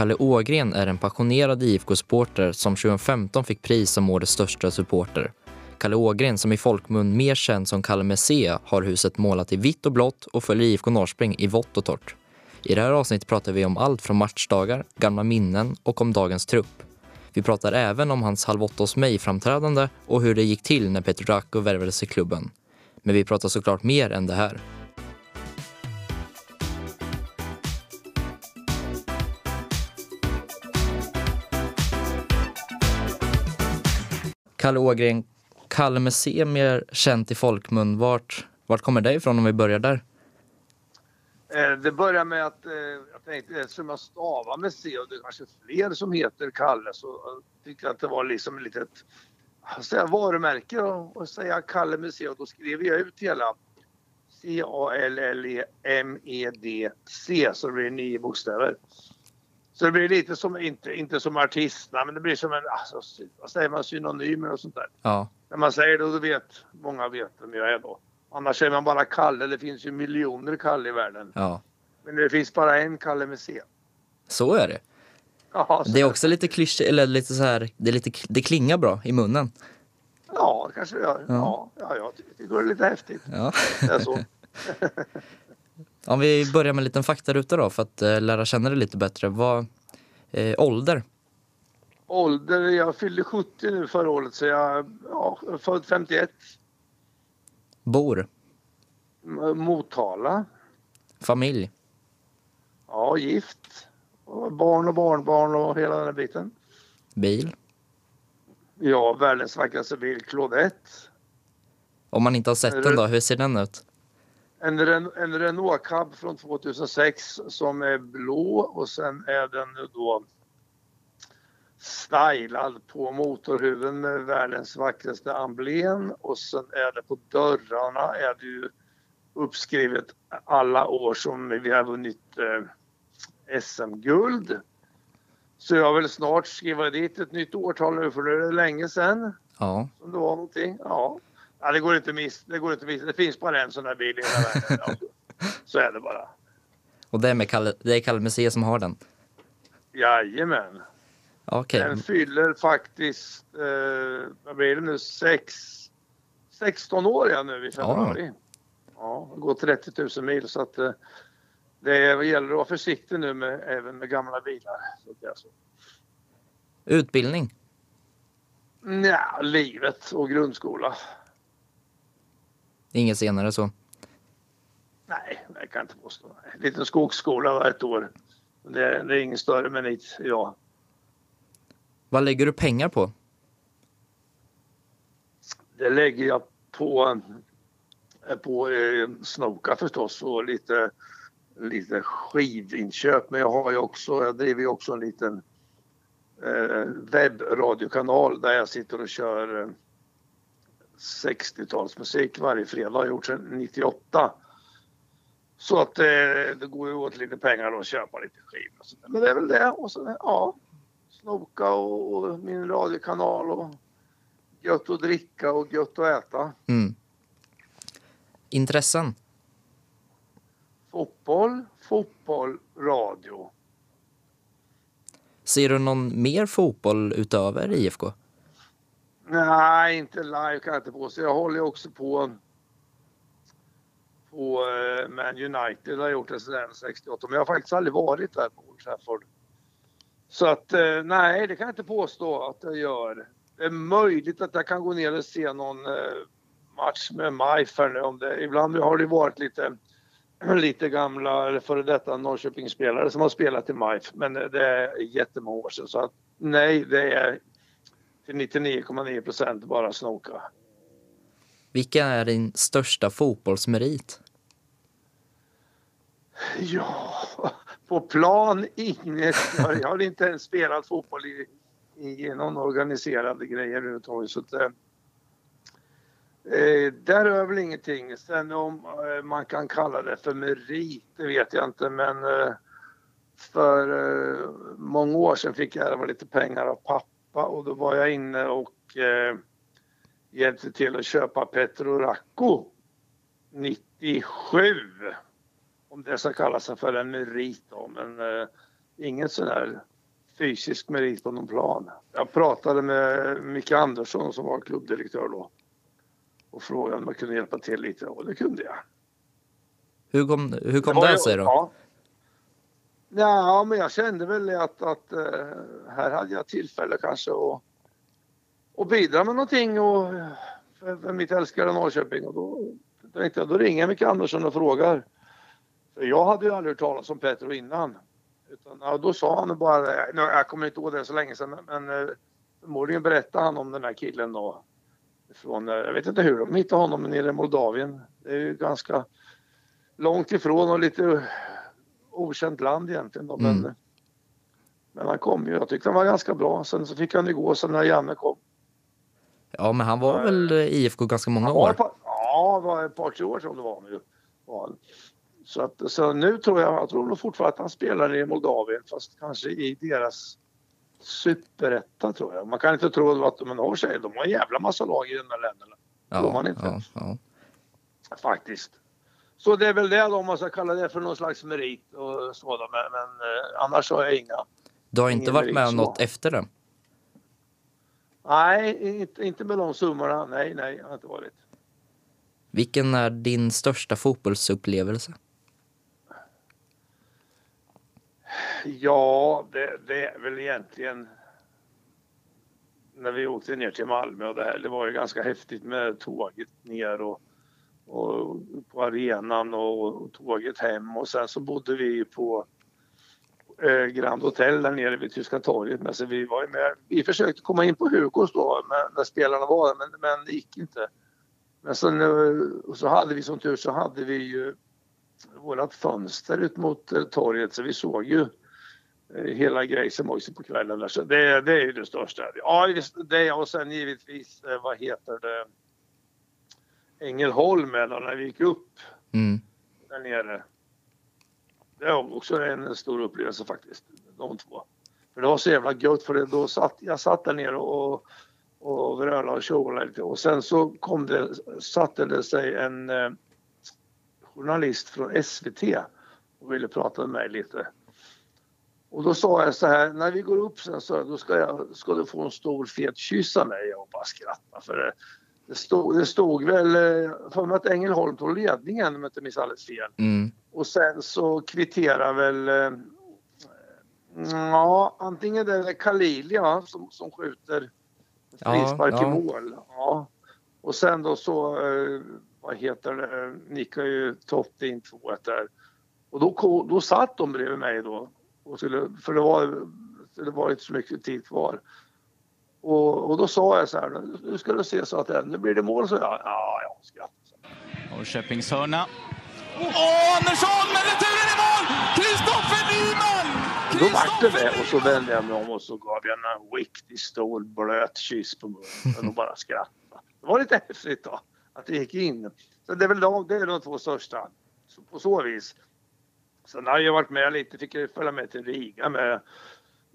Kalle Ågren är en passionerad IFK-supporter som 2015 fick pris som årets största supporter. Kalle Ågren, som i folkmun mer känd som Kalle Messea, har huset målat i vitt och blått och följer IFK Norrspring i vått och torrt. I det här avsnittet pratar vi om allt från matchdagar, gamla minnen och om dagens trupp. Vi pratar även om hans Halv åtta hos mig-framträdande och hur det gick till när Petr Racko värvades till klubben. Men vi pratar såklart mer än det här. Kalle Ågren, Kalle Messé mer känt i folkmun. Vart, vart kommer det ifrån om vi börjar där? Eh, det börjar med att eh, jag tänkte eh, eftersom jag stavar med C och det är kanske fler som heter Kalle så tyckte jag att det var liksom ett litet säga, varumärke och, säga Kalle med C och då skrev jag ut hela C-A-L-L-E-M-E-D-C så det blir nio bokstäver. Så det blir lite som, inte, inte som artistnamn, men det blir som en, alltså, vad säger man, synonymer och sånt där. Ja. När man säger det, då vet många vet vem jag är då. Annars säger man bara Kalle, det finns ju miljoner Kalle i världen. Ja. Men det finns bara en Kalle med C. Så är det. Ja, Det är också lite klyschigt, eller lite så här, det, är lite, det klingar bra i munnen. Ja, det kanske det gör. Ja. Ja, ja, jag tycker det är lite häftigt. Ja. Det är så. Om vi börjar med en liten faktaruta då för att eh, lära känna dig lite bättre. Vad, eh, ålder? Ålder, jag fyllde 70 nu förra året så jag ja, född 51. Bor? M- Motala. Familj? Ja, gift. Och barn och barnbarn och hela den här biten. Bil? Ja, världens vackraste bil, Claudette. Om man inte har sett den då, hur ser den ut? En, Ren en Renault Cab från 2006 som är blå och sen är den då stylad på motorhuven med världens vackraste emblem och sen är det på dörrarna är det ju uppskrivet alla år som vi har vunnit eh, SM-guld. Så jag vill snart skriva dit ett nytt årtal nu för det är länge sedan Ja. som det var någonting. Ja. Ja det går inte miss. Det går inte miss. Det finns bara en sån här bil i hela världen. Ja. Så är det bara. Och det är, med Kalle, det är Kalle Messiah som har den? Jajamän. Okej. Den fyller faktiskt, eh, vad blir det nu, sex, 16 år ja, nu i februari. Ja, det går 30 000 mil så att eh, det gäller att vara försiktig nu med, även med gamla bilar. Så det är så. Utbildning? Nja, livet och grundskola. Inget senare så? Nej, det kan inte påstå. En liten skogsskola var ett år. Det, är- det är ingen större merit idag. Vad lägger du pengar på? Det lägger jag på, på eh, Snoka förstås och lite, lite skivinköp. Men jag har ju också, jag driver ju också en liten eh, webbradiokanal där jag sitter och kör eh, 60-talsmusik varje fredag. har gjort sedan 98. Så att eh, det går ju åt lite pengar att köpa lite skivor. Men det är väl det. Och så, ja, Snoka och, och min radiokanal och gött att dricka och gött att äta. Mm. Intressen? Fotboll, fotboll, radio. Ser du någon mer fotboll utöver IFK? Nej, inte live kan jag inte påstå. Jag håller ju också på på eh, Man United. har gjort det sedan 68. Men jag har faktiskt aldrig varit där på Old Trafford. Så att eh, nej, det kan jag inte påstå att jag gör. Det är möjligt att jag kan gå ner och se någon eh, match med MIF här nu. Om det, ibland har det varit lite, lite gamla eller före detta Norrköpingsspelare som har spelat i MIF. Men eh, det är jättemånga år sedan. Så att nej, det är till 99,9 procent bara snoka. Vilken är din största fotbollsmerit? Ja, på plan inget. Jag, har inte ens spelat fotboll i, i någon organiserad grej överhuvudtaget. Så att, eh, eh, där är väl ingenting. Sen om eh, man kan kalla det för merit, det vet jag inte. Men eh, för eh, många år sedan fick jag lite pengar av pappa och då var jag inne och eh, hjälpte till att köpa Petro Racco 97 om det ska kalla sig för en merit då. Men eh, ingen sån där fysisk merit på någon plan. Jag pratade med Micke Andersson som var klubbdirektör då och frågade om jag kunde hjälpa till lite och det kunde jag. Hur kom, hur kom det, det sig då? Ja ja, men jag kände väl att, att uh, här hade jag tillfälle kanske att, att bidra med någonting och, för, för mitt älskade Norrköping och då tänkte jag, då ringer jag Micke Andersson och frågar. För jag hade ju aldrig hört talas om Petro innan. Utan, ja, då sa han bara, jag kommer inte ihåg det så länge sedan, men eh, förmodligen berättade han om den här killen då. Från, eh, jag vet inte hur de hittade honom nere i Moldavien. Det är ju ganska långt ifrån och lite okänt land egentligen då, men, mm. men han kom ju. Jag tyckte han var ganska bra. Sen så fick han ju gå sen när Janne kom. Ja, men han var väl IFK ganska många år? Par, ja, det var ett par, tre år sedan det var nu. Så, att, så nu tror jag, jag tror nog fortfarande att han spelar i Moldavien fast kanske i deras superetta tror jag. Man kan inte tro att de har sig. De har en jävla massa lag i de där länderna. Ja, de har inte. Ja, ja. Faktiskt. Så det är väl det då, om man ska kalla det för någon slags merit och så då. Men, men eh, annars har jag inga. Du har inte varit med om något efter det? Nej, inte, inte med de summorna. Nej, nej, jag har inte varit. Vilken är din största fotbollsupplevelse? Ja, det, det, är väl egentligen när vi åkte ner till Malmö och det här. Det var ju ganska häftigt med tåget ner och, och på arenan och, tåget hem och sen så bodde vi på eh, Grand Hotel där nere vid Tyska torget. Men så vi, var med, vi försökte komma in på Hugos då men, när spelarna var men, men det gick inte. Men sen eh, så hade vi som tur så hade vi ju vårat fönster ut mot eh, torget så vi såg ju eh, hela grejen också på kvällen. Så det, det är ju det största. Ja, det och sen givetvis, vad heter det, Ängelholm eller när vi gick upp mm. där nere. Det var också en stor upplevelse faktiskt, de två. För det var så jävla gött för det, då satt, jag satt där nere och och vröla och tjola lite. Och sen så kom det, satte det sig en eh, journalist från SVT och ville prata med mig lite. Och då sa jag så här, när vi går upp sen så då ska, jag, ska du få en stor fet kyss av mig. Jag bara skrattade för det, det, stod, det stod väl, eh, för mig att Ängelholm tog ledningen om jag inte minns alldeles fel. Mm. Och sen så kvitterar väl eh, Ja, antingen det är Kalilia som, som skjuter frispark ja, ja. i mål. Ja. Och sen då så, eh, vad heter det, nickade ju Totte in 2 där. Och då, då satt de bredvid mig då. Och skulle, för det var, det var inte så mycket tid kvar. Och, och då sa jag så här, nu ska du se så att nu blir det mål, så jag. Ja, jag skrattade. Norrköpings hörna. Åh, Andersson med returen i mål! Kristoffer Nyman! Då vart det det och så vände jag mig om och så gav jag en riktigt stor blöt kyss på munnen och bara skrattade. Det var lite häftigt då att det gick in. Så det är väl de, det är de två största så på så vis. Sen har jag varit med lite, fick jag följa med till Riga med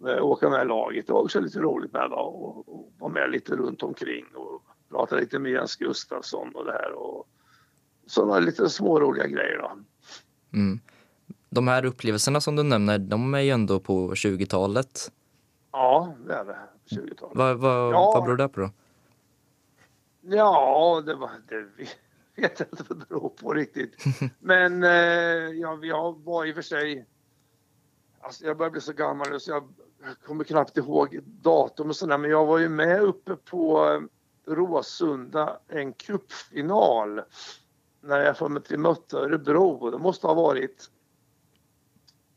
åka med laget. Det var också lite roligt med då och, och vara med lite runt omkring och prata lite med Jens Gustafsson och det här och sådana lite småroliga grejer då. Mm de här upplevelserna som du nämner, de är ju ändå på 20-talet. Ja, det är det. 20-talet. Vad, vad, ja. vad beror det på då? Ja, det, var, det vet jag inte vad det beror på riktigt. Men eh, ja, jag var i och för sig... Alltså jag börjar bli så gammal så jag jag kommer knappt ihåg datum och sådär. Men jag var ju med uppe på eh, Råsunda, en cupfinal. När jag för mig att vi mötte Örebro. Det måste ha varit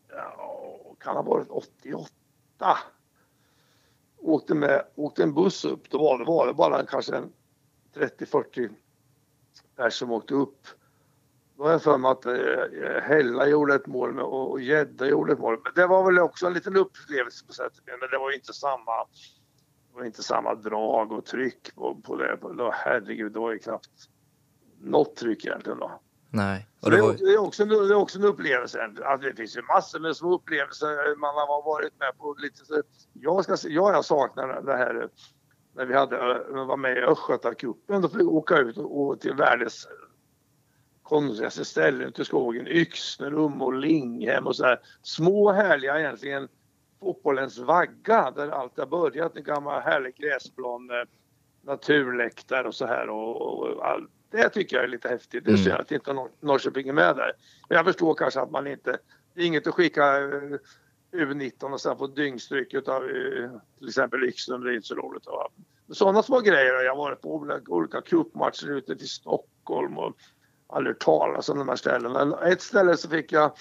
ja, kan ha varit 88. Åkte, med, åkte en buss upp, då var det, var det bara kanske 30-40 personer som åkte upp. Då har jag för mig att eh, Hella gjorde ett mål och Gädda gjorde ett mål. Men det var väl också en liten upplevelse på sättet men det var inte samma det var inte samma drag och tryck på, på det. Herregud, det var ju knappt något tryck egentligen då. Nej. Och det, var... det, är också, det är också en upplevelse. Alltså, det finns ju massor med små upplevelser man har varit med på. Lite, så jag, ska, jag, jag saknar det här när vi hade, var med i Östgötacupen. Då fick vi åka ut och, och till världens konstigaste ställen ute i skogen. Yxnerum och Linghem och så här. Små härliga egentligen fotbollens vagga där allt har börjat. En gammal härlig gräsplan, naturläktare och så här. Och, och, all, det tycker jag är lite häftigt. Det är synd att inte Nor Norrköping är med där. Men jag förstår kanske att man inte... Det är inget att skicka eh, U19 och sen få dyngstryk av eh, till exempel Yxlund. Det är inte så roligt. Va? Sådana små grejer. Jag har varit på olika, olika cupmatcher ute till Stockholm och aldrig talas om de här ställena. Ett ställe så fick jag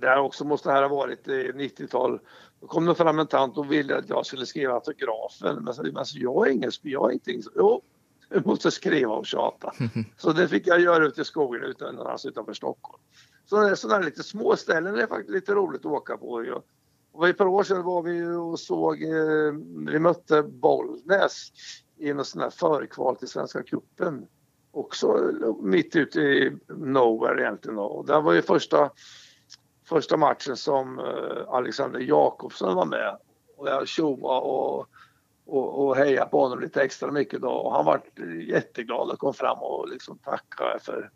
det här också måste här ha varit 90-tal. Då kom det fram en tant och ville att jag skulle skriva autografen. Men jag, alltså, jag är ingen jag är inte Jo, du måste skriva och tjata. Så det fick jag göra ute i skogen utan, alltså utanför Stockholm. Så sådana lite små ställen är faktiskt lite roligt att åka på. Och ett par år sedan var vi och såg, eh, vi mötte Bollnäs i något sånt här förkval till Svenska cupen. Också mitt ute i nowhere egentligen. Och det var ju första första matchen som eh, Alexander Jakobsson var med och jag tjoade och, och, och hejade på honom lite extra mycket då och han var jätteglad och kom fram och liksom tackade för,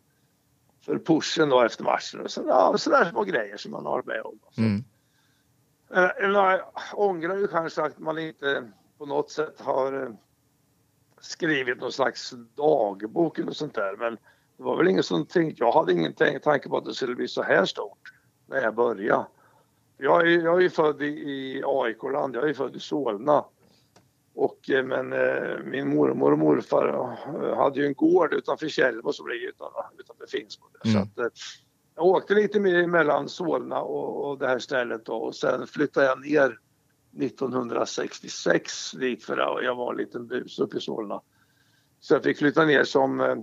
för pushen då efter matchen. Och så, ja, sådär små grejer som man har med om. Mm. Eh, jag ångrar ju kanske att man inte på något sätt har eh, skrivit någon slags dagbok eller sånt där men det var väl ingen som tänkte, jag hade ingen tanke på att det skulle bli så här stort när jag började. Jag är, jag är född i, i AIK-land, jag är född i Solna. Och, eh, men eh, min mormor och morfar eh, hade ju en gård utanför Tjällmo som ligger utanför, utanför Finspång. Mm. Så att, eh, jag åkte lite mellan Solna och, och det här stället då, och sen flyttade jag ner 1966 dit för jag var en liten bus uppe i Solna. Så jag fick flytta ner som eh,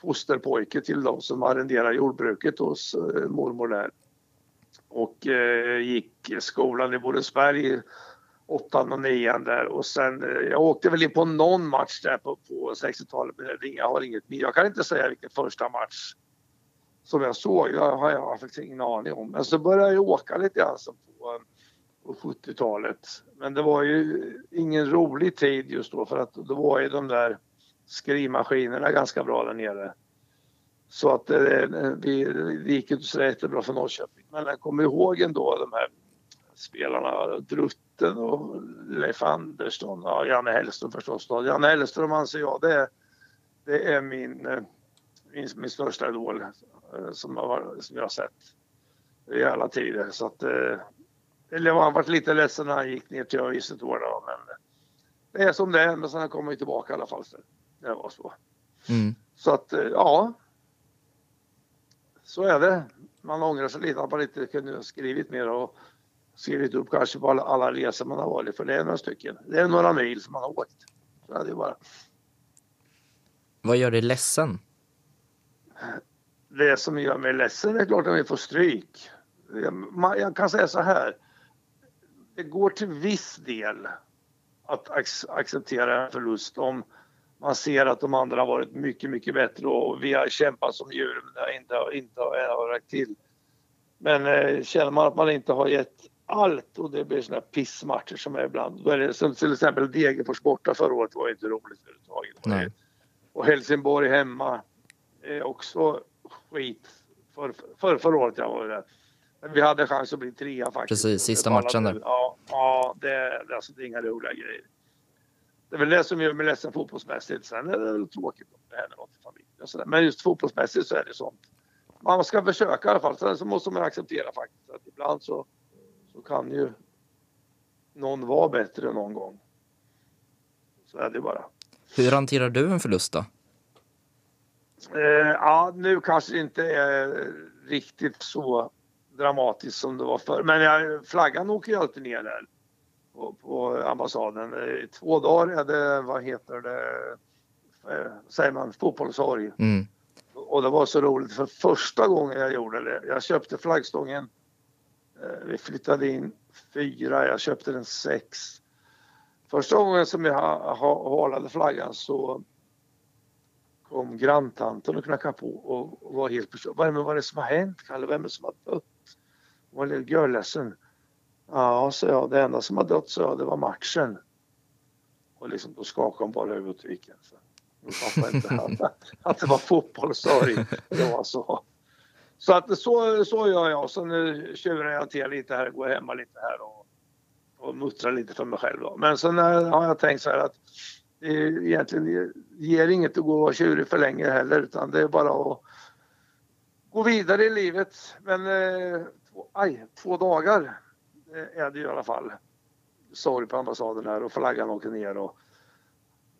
fosterpojke till de som arrenderar jordbruket hos eh, mormor där och eh, gick skolan i Borensberg åttan och nian där och sen eh, jag åkte väl in på någon match där på, på 60-talet men jag har inget Jag kan inte säga vilken första match som jag såg. Jag har jag faktiskt ingen aning om. Men så började jag åka lite grann på, eh, på 70-talet. Men det var ju ingen rolig tid just då för att då var ju de där skrivmaskinerna ganska bra där nere. Så att det, vi, det gick inte så jättebra för Norrköping. Men jag kommer ihåg ändå de här spelarna, Drutten och Leif Andersson och Janne Hellström förstås. Då. Janne Hellström anser jag det, det är min, eh, min, min största idol eh, som, har, som jag har sett i alla tider. Så att, eller jag har varit lite ledsen när han gick ner till år då, men det är som det är. Men sen kommer han tillbaka i alla fall. Det var så. Mm. Så att ja, så är det. Man ångrar sig lite att man inte kunde ha skrivit mer och skrivit upp kanske på alla, alla resor man har varit för det är några stycken. Det är några mil som man har åkt. Så är det bara. Vad gör dig ledsen? Det som gör mig ledsen är klart att vi får stryk. Jag, jag kan säga så här. Det går till viss del att acceptera en förlust om man ser att de andra har varit mycket, mycket bättre och vi har kämpat som djur men inte, inte har räckt till. Men eh, känner man att man inte har gett allt och det blir såna här pissmatcher som är ibland. Då är det, som till exempel Degerfors borta förra året var inte roligt överhuvudtaget. Och Helsingborg hemma är också skit. För, för, förra året jag var det. Vi hade chans att bli trea faktiskt. Precis, sista matchen där. Ja, ja det, alltså, det är inga roliga grejer. Det är väl det som gör mig ledsen fotbollsmässigt. Sen är det väl tråkigt om det händer något i familjen. Men just fotbollsmässigt så är det sånt. Man ska försöka i alla fall. Sen så måste man acceptera faktiskt att ibland så, så kan ju någon vara bättre någon gång. Så är det bara. Hur hanterar du en förlust då? Eh, ja, nu kanske det inte är riktigt så dramatiskt som det var förr. Men jag, flaggan åker ju alltid ner där på, på ambassaden. I två dagar är det, vad heter det, eh, säger man, fotbollssorg. Mm. Och det var så roligt för första gången jag gjorde det, jag köpte flaggstången. Eh, vi flyttade in fyra, jag köpte den sex. Första gången som jag halade flaggan så kom granntanten och knackade på och var helt förstörd. Vad är det som har hänt Kalle? Vem är det som har dött? Hon var lite görledsen. Ja, så jag. Det enda som har dött så jag, det var matchen. Och liksom, då skakade hon bara huvudet och gick. Så. inte att, att det var fotbollssorg. Det var så. Så att så, så gör jag. Så nu tjurar jag till lite här, går hemma lite här och och muttrar lite för mig själv. Då. Men sen eh, har jag tänkt så här att det egentligen ger inget att gå och vara tjurig för länge heller utan det är bara att gå vidare i livet. Men eh, två, aj, två dagar är det i alla fall. Sorg på ambassaden här och flaggan åker ner. Och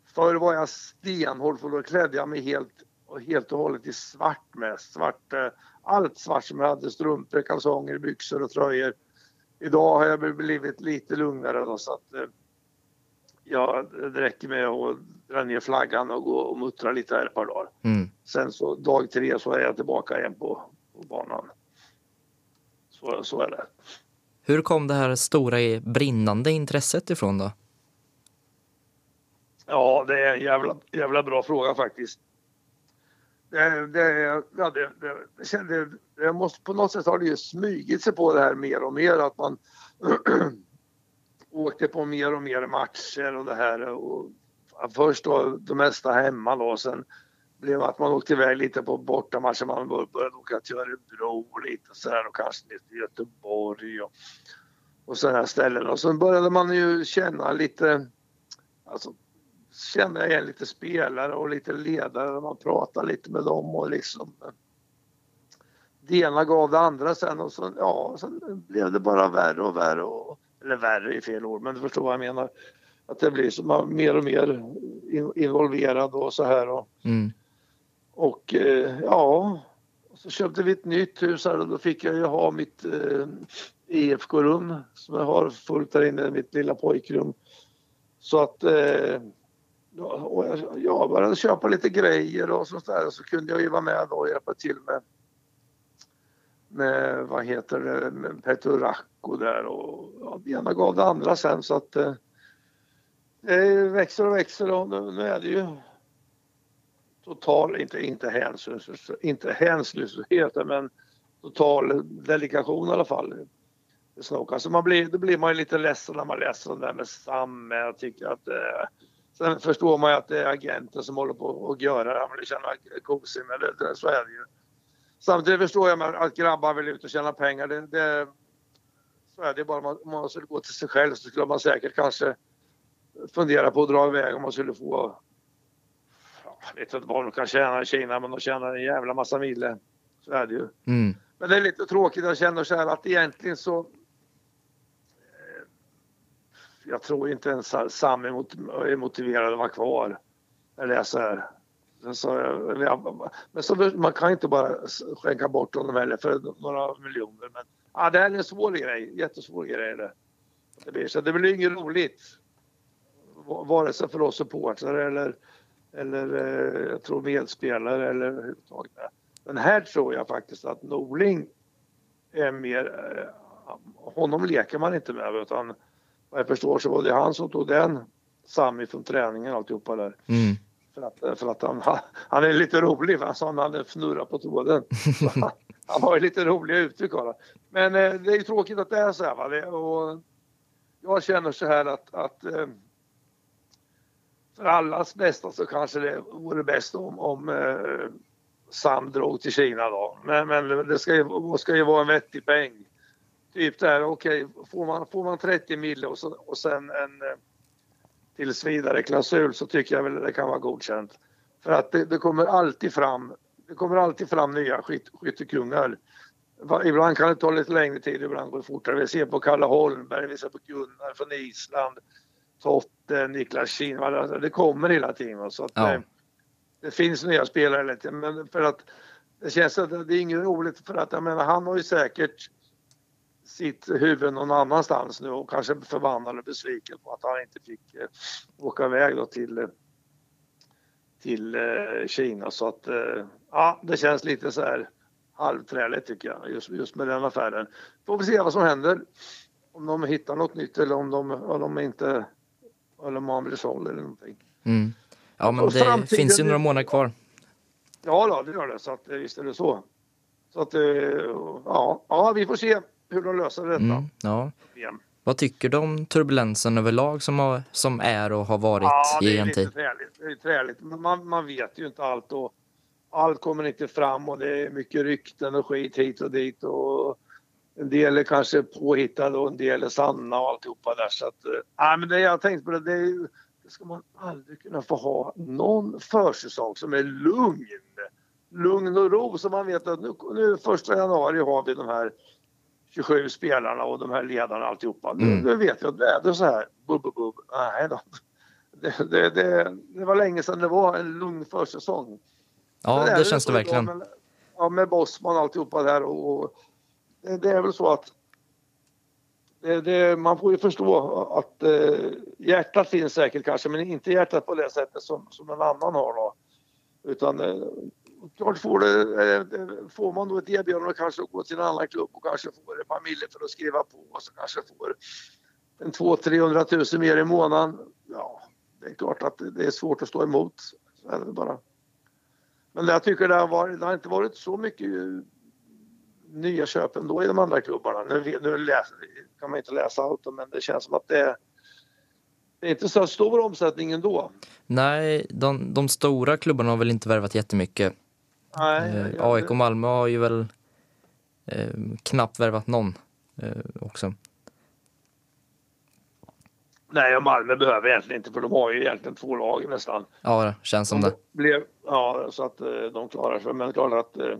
förr var jag stenhård för då klädde jag mig helt och, helt och hållet i svart med. Svart, eh, allt svart som jag hade, strumpor, kalsonger, byxor och tröjor. Idag har jag blivit lite lugnare då, så att eh, ja, det räcker med att dra ner flaggan och gå och muttra lite här ett par dagar. Mm. Sen så dag tre så är jag tillbaka igen på, på banan. Så, så är det. Hur kom det här stora brinnande intresset ifrån då? Ja, det är en jävla, jävla bra fråga faktiskt. Det, det, ja, det, det, det, måste, på något sätt har det ju smugit sig på det här mer och mer att man åkte på mer och mer matcher och det här. Och först då det mesta hemma då, sen blev att man åkte iväg lite på bortamatcher. Man började åka till Örebro lite så och kanske lite till Göteborg och, och sådana här ställen. Och sen började man ju känna lite, alltså känna igen lite spelare och lite ledare. Man pratade lite med dem och liksom det ena gav det andra sen och så, ja, sen blev det bara värre och värre. Och, eller värre i fel ord, men du förstår vad jag menar. Att det blir som mer och mer involverad och så här. Och, mm och eh, ja, så köpte vi ett nytt hus här och då fick jag ju ha mitt eh, IFK-rum som jag har fullt där inne, mitt lilla pojkrum. Så att eh, och jag, jag började köpa lite grejer och sånt där och så kunde jag ju vara med då och hjälpa till med med, vad heter det, med Peturacco där och ja, det ena gav det andra sen så att eh, det växer och växer och nu, nu är det ju total, inte, inte, hänsynslös, inte hänsynslöshet men total delikation i alla fall. Det man blir, då blir man ju lite ledsen när man läser om det här med Sam. Jag tycker att eh, Sen förstår man ju att det är agenten som håller på att göra det. Han vill tjäna kosing, men det, det, så är det ju. Samtidigt förstår jag att grabbar vill ut och tjäna pengar. Det, det, så är det bara. Om man skulle gå till sig själv så skulle man säkert kanske fundera på att dra iväg om man skulle få... Jag vet inte vad de kan tjäna i Kina men de tjänar en jävla massa mille. Så är det ju. Mm. Men det är lite tråkigt. Jag känner så här att egentligen så... Eh, jag tror inte ens Sam är motiverad att vara kvar. Eller är så här. Så, men så, man kan inte bara skänka bort honom heller för några miljoner. Men ja, det här är en svår grej, jättesvår grej. Det, det blir, så det blir inget roligt. Vare sig för oss supportrar eller, eller eh, jag tror medspelare eller överhuvudtaget. Men här tror jag faktiskt att Norling är mer... Eh, honom leker man inte med utan vad jag förstår så var det han som tog den Sami från träningen alltihopa där. Mm. För att, för att han, han är lite rolig, va? så han fnurrar på tråden. han har ju lite roliga uttryck. Va? Men eh, det är tråkigt att det är så här. Va? Det, och jag känner så här att, att eh, för allas bästa så kanske det vore bäst om, om eh, Sam drog till Kina då. Men, men det ska ju, ska ju vara en vettig peng. Typ där, okej, okay, får, man, får man 30 mil och, så, och sen en eh, tills vidare klausul så tycker jag väl det kan vara godkänt. För att det, det kommer alltid fram det kommer alltid fram nya skyt, skyttekungar. Ibland kan det ta lite längre tid, ibland går det fortare. Vi ser på Kalle Holmberg, vi ser på Gunnar från Island, Totte, Niklas. Alltså, det kommer hela tiden. Så att, ja. det, det, finns nya spelare lite, men för att det känns att det är inget roligt för att jag menar han har ju säkert sitt huvud någon annanstans nu och kanske förbannad och besviken på att han inte fick eh, åka iväg då till, eh, till eh, Kina. Så att eh, ja, det känns lite så här halvträligt tycker jag just, just med den affären. Får vi se vad som händer. Om de hittar något nytt eller om de, om de inte eller om han blir såld eller någonting. Mm. Ja men det finns ju några månader kvar. Ja då, det gör det. Så att, visst är det så. Så att, ja, ja, vi får se hur de löser detta. Mm, ja. Vad tycker du om turbulensen överlag som, har, som är och har varit ja, i en tid? Träligt. Det är träligt. Man, man vet ju inte allt och allt kommer inte fram och det är mycket rykten och skit hit och dit och en del är kanske påhittade och en del är sanna och alltihopa där. Så att, äh, men det jag tänkt på det, det, är, det ska man aldrig kunna få ha någon försäsong som är lugn. Lugn och ro så man vet att nu, nu första januari har vi de här 27 spelarna och de här ledarna alltihopa. Mm. Nu, nu vet jag att det är så här. Bub, bub, bub. Nej då. Det, det, det, det, var länge sedan det var en lugn försäsong. Ja, det, det känns det verkligen. Med, ja, med Bosman och alltihopa där och, och det, det, är väl så att det, det, man får ju förstå att eh, hjärtat finns säkert kanske men inte hjärtat på det sättet som, som en annan har då. Utan eh, klart får, det, eh, får man då ett erbjudande kanske att gå till en annan klubb och kanske får en familj för att skriva på och så kanske får en 200-300 000 mer i månaden. Ja, det är klart att det är svårt att stå emot. Så är det bara. Men jag tycker det har, varit, det har inte varit så mycket nya köp ändå i de andra klubbarna. Nu, nu läser, kan man inte läsa allt men det känns som att det, det är inte så stor omsättning ändå. Nej, de, de stora klubbarna har väl inte värvat jättemycket. Nej, eh, AIK och Malmö har ju väl eh, knappt värvat någon eh, också. Nej, och Malmö behöver egentligen inte för de har ju egentligen två lag nästan. Ja, det känns som de det. Blev, ja, så att eh, de klarar sig. Men klart att eh,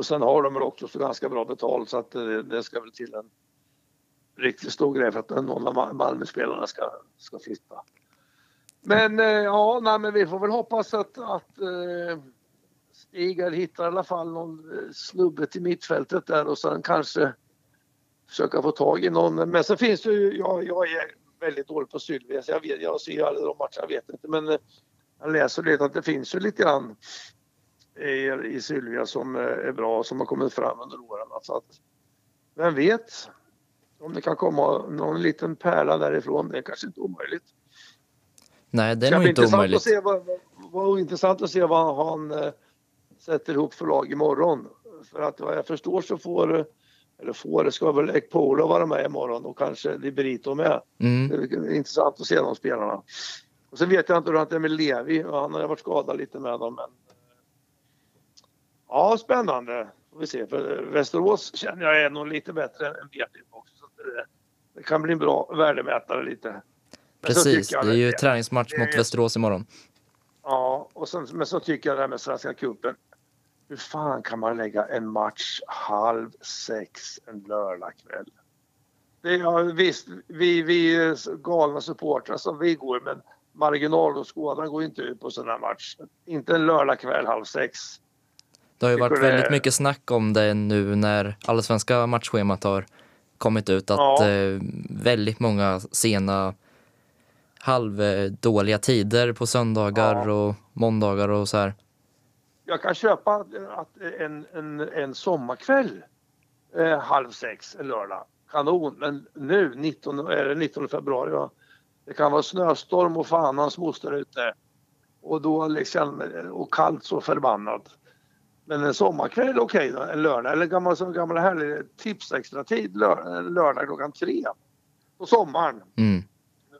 och sen har de väl också så ganska bra betalt så att det, det ska väl till en riktigt stor grej för att någon av Malmöspelarna ska, ska flytta. Men eh, ja, nej, men vi får väl hoppas att, att eh, Stigar hittar i alla fall någon eh, snubbe till mittfältet där och sen kanske försöka få tag i någon. Men sen finns det ju, jag, jag är väldigt dålig på Sylvia så jag, vet, jag ser ju aldrig de matcherna, jag vet inte men eh, jag läser lite att det finns ju lite grann i, i Sylvia som eh, är bra som har kommit fram under åren. Så att, vem vet om det kan komma någon liten pärla därifrån. Det är kanske inte omöjligt. Nej, det är nog inte omöjligt. Att se vad, vad, intressant att se vad han äh, sätter ihop för lag imorgon. För att vad jag förstår så får, eller får, ska väl Ekpolo vara med imorgon och kanske Liberito med. Mm. Det är intressant att se de spelarna. Och sen vet jag inte hur det är med Levi. Han har varit skadad lite med dem. Men Ja, spännande. Får vi se. För Västerås känner jag är nog lite bättre än Beatrice också. Så det, det, kan bli en bra värdemätare lite. Men Precis, det är ju det, träningsmatch mot Västerås imorgon. Ja, och sen, men så tycker jag det här med Svenska cupen. Hur fan kan man lägga en match halv sex en lördagkväll? Det är, visst, vi, vi galna supportrar som vi går, men marginalåskådaren går inte ut på sån här match. Inte en lördagkväll halv sex. Det har ju varit väldigt mycket snack om det nu när allsvenska matchschemat har kommit ut. Att ja. eh, väldigt många sena halvdåliga tider på söndagar ja. och måndagar och så här. Jag kan köpa att en, en, en sommarkväll eh, halv sex en lördag. Kanon. Men nu 19, är det 19 februari va? Det kan vara snöstorm och fan hans moster ute. Och då liksom, och kallt så förbannat. Men en sommarkväll okej okay en lördag eller gammal, som gammal härlig tipsextra tid lördag, lördag klockan tre på sommaren. Mm.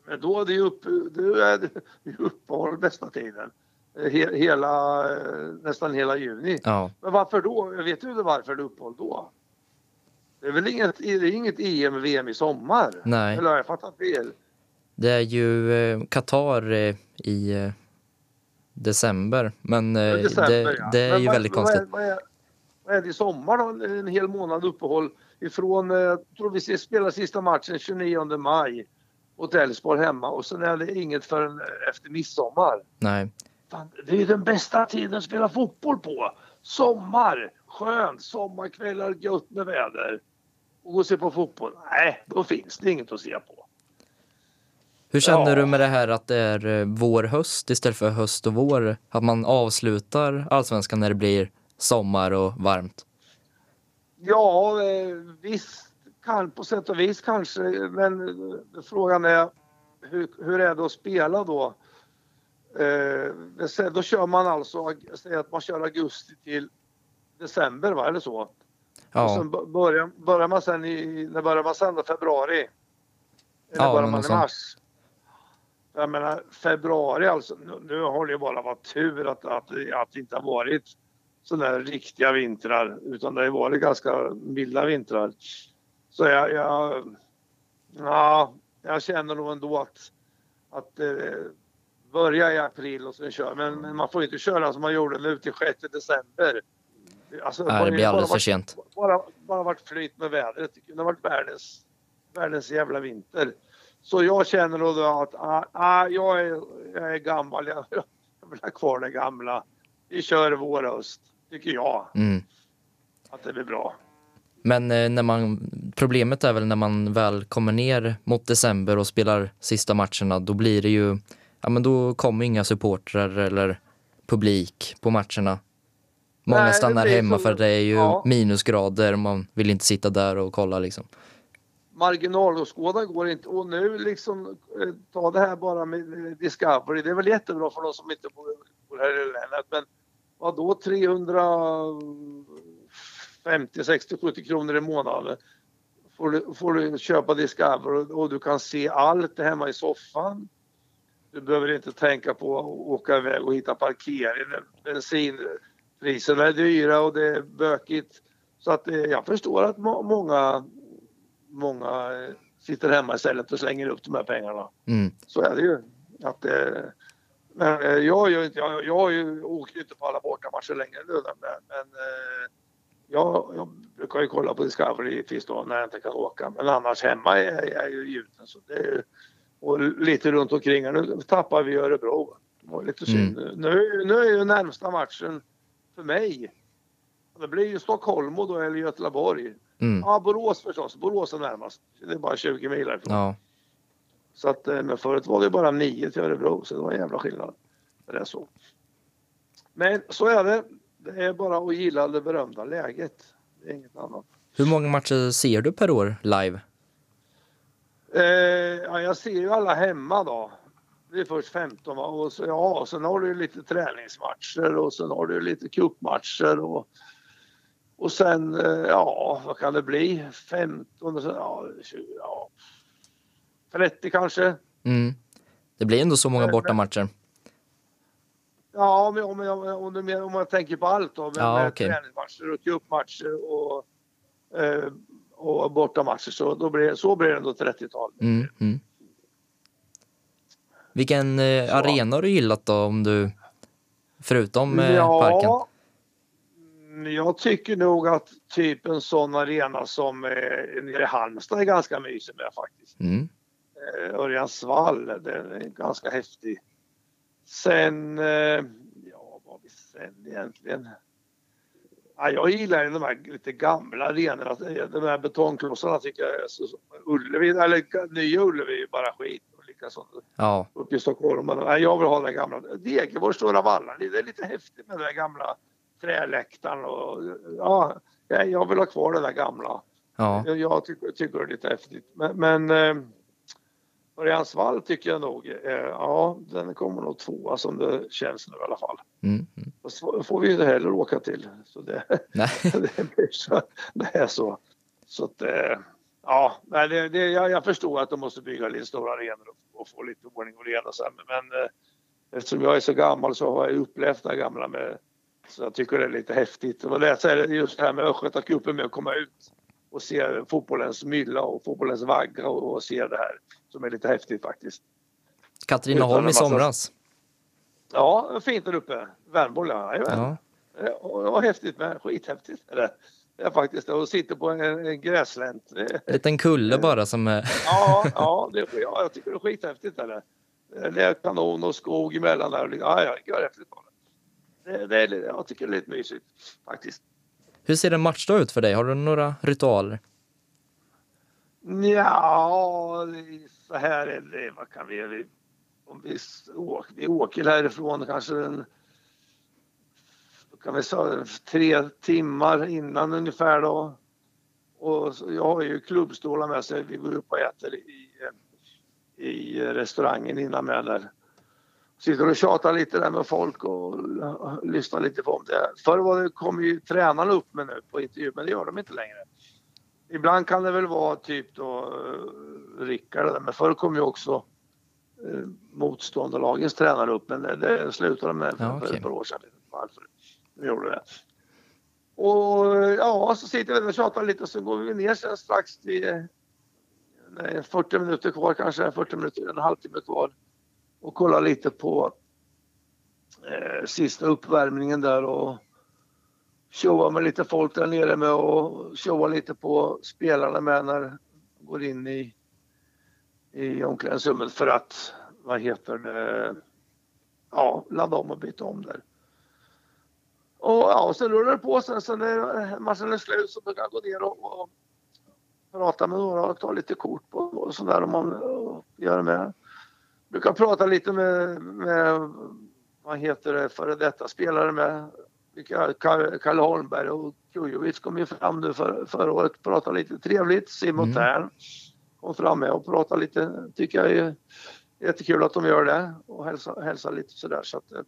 Men då är det ju upp, det är uppehåll bästa tiden. He, hela, nästan hela juni. Ja. Men varför då? Jag vet ju inte varför det är uppehåll då. Det är väl inget, det är inget EM, VM i sommar? Nej. Eller har jag fattat fel? Det är ju eh, Qatar eh, i eh, december. Men eh, december, det, ja. det, är Men ju vad, väldigt vad konstigt. Är, vad, är, vad är det i sommar då? En hel månad uppehåll ifrån, eh, jag tror vi spelar sista matchen 29 maj mot Elfsborg hemma och sen är det inget förrän efter midsommar. Nej. Fan, det är ju den bästa tiden att spela fotboll på. Sommar, skönt, sommarkvällar, gött med väder. Och gå och se på fotboll. Nej, då finns det inget att se på. Hur känner ja. du med det här att det är eh, vår-höst istället för höst och vår? Att man avslutar allsvenskan när det blir sommar och varmt? Ja, eh, visst kan, på sätt och vis kanske. Men eh, frågan är hur, hur är det att spela då? Eh, då kör man alltså, säg att man kör augusti till december, va? Eller så? Ja. Och sen börjar, börjar man sen i, när börjar man sen då? Februari? Eller ja, börjar man i mars? Jag menar februari alltså, nu har det bara varit tur att, att, att det inte har varit sådana här riktiga vintrar utan det har varit ganska milda vintrar. Så jag, jag, ja, jag känner nog ändå att, att eh, börja i april och sen köra. Men, men, man får inte köra som man gjorde nu till 6 december. Alltså, Nej, det blir alldeles för sent. Bara, bara varit flyt med vädret. Det har varit världens, världens jävla vinter. Så jag känner då att ah, ah, jag, är, jag är gammal. Jag, jag vill ha kvar det gamla. Vi kör vår höst, tycker jag. Mm. Att det blir bra. Men eh, när man, problemet är väl när man väl kommer ner mot december och spelar sista matcherna, då blir det ju, ja men då kommer inga supportrar eller publik på matcherna. Många Nej, stannar hemma så, för det är ju ja. minusgrader, man vill inte sitta där och kolla liksom. Marginalåskådare går inte och nu liksom eh, ta det här bara med Discovery, det är väl jättebra för de som inte bor, här i länet men vadå 350, 60, 70 kronor i månaden får du, får du köpa Discovery? och, du kan se allt hemma i soffan. Du behöver inte tänka på att åka iväg och hitta parkering. Bensinpriserna är dyra och det är bökigt. Så att eh, jag förstår att må, många, många eh, sitter hemma istället och slänger upp de här pengarna. Mm. Så är det ju. Att, eh, men jag, jag, jag, jag, jag åker ju inte på alla bortamatcher längre nu men, men jag, jag brukar ju kolla på Discovery givetvis då när jag inte kan åka. Men annars hemma är jag ju gjuten. Så det är, och lite runt omkring här. Nu tappar vi Örebro. Det var lite synd. Mm. Nu, nu är ju närmsta matchen för mig. Det blir ju Stockholm och då eller Göteborg. Mm. Ja, Borås förstås. Borås är närmast. Det är bara 20 mil härifrån. Ja. Så att, eh, men förut var det bara 9 till Örebro så det var en jävla skillnad. Det är så. Men så är det. Det är bara att gilla det berömda läget. Det är inget annat. Hur många matcher ser du per år live? Eh, ja, jag ser ju alla hemma då. Det är först 15 va? och så, ja, sen har du lite träningsmatcher och sen har du lite cupmatcher och, och sen, eh, ja, vad kan det bli? 15 och sen, ja, 20, ja 30 kanske. Mm. Det blir ändå så många eh, bortamatcher. Ja, om, om, om, om, jag tänker på allt då. Med, ja, med okay. träningsmatcher och cupmatcher och, eh, och bortamatcher. Så, då blir, så blir det ändå 30-tal. Mm, mm. Vilken eh, arena har du gillat då? Om du, förutom eh, ja, parken? Jag tycker nog att typ en sån arena som eh, nere i Halmstad är ganska mysig med faktiskt. Mm. Eh, Örjansvall, det är ganska häftig. Sen, eh, ja vad vi sen egentligen? Ja, jag gillar de här lite gamla arenorna, de här betongklossarna tycker jag är så, Ullevi, eller nya Ullevi är bara skit. Och likaså ja. uppe i Stockholm. Men, jag vill ha den gamla. Degerfors Stora Vallar, det är lite häftigt med den gamla träläktaren och ja, jag vill ha kvar det där gamla. Ja. Jag, tycker, tycker det är lite häftigt. Men, men eh, Örjansvall tycker jag nog, eh, ja den kommer nog tvåa som det känns nu i alla fall. Mm. Mm. Så får vi ju inte heller åka till. Så det, det, blir så, det är så. Så att, eh, ja, det, det, jag, jag förstår att de måste bygga lite stora arenor och, och få lite ordning och reda sen. Men eh, eftersom jag är så gammal så har jag upplevt det gamla med så jag tycker det är lite häftigt. Och det är just det här med Östgötacupen med att komma ut och se fotbollens mylla och fotbollens vagga och, och se det här som är lite häftigt faktiskt. Katrineholm i somras. Ja, fint där uppe. Värmboll, ja. ja. Det var häftigt med. Skithäftigt är det. Är faktiskt. Och sitter på en, en gräslänt. En liten kulle bara som ja, ja, det, ja, jag tycker det är skithäftigt. Är det. är kanon och skog emellan där. Ja, ja, det är häftigt. Det, det är, jag tycker det är lite mysigt faktiskt. Hur ser en matchdag ut för dig? Har du några ritualer? Ja, så här är det. Vad kan vi... Om vi, åker, vi åker härifrån kanske en... Kan vi säga tre timmar innan ungefär då. Och jag har ju klubbstolar med sig. Vi går upp och äter i, i restaurangen innan med där. Sitter och tjatar lite där med folk och lyssnar lite på om det. Förr var det, kom ju tränarna upp med nu på intervju, men det gör de inte längre. Ibland kan det väl vara typ då uh, Rickard, men förr kom ju också uh, motståndarlagens tränare upp, men det, det slutade med för, ja, okay. för ett par år sedan. Varför de gjorde det. Och ja, så sitter vi och tjatar lite och så går vi ner sen strax till nej, 40 minuter kvar kanske, 40 minuter, en halvtimme kvar och kollar lite på eh, sista uppvärmningen där och showar med lite folk där nere med och showar lite på spelarna med när de går in i, i omklädningsrummet för att, vad heter det, ja, ladda om och byta om där. Och ja, sen rullar det på. Sen, sen när matchen är slut så brukar jag gå ner och, och prata med några och ta lite kort på och sådär om man gör det med. Brukar prata lite med, med vad heter det, före detta spelare med Kalle Holmberg och Kujovic kom ju fram nu för, förra året pratade lite trevligt. Simon mm. Kom fram med och pratade lite. Tycker jag är jättekul att de gör det och hälsar, hälsar lite sådär. Så att, eh,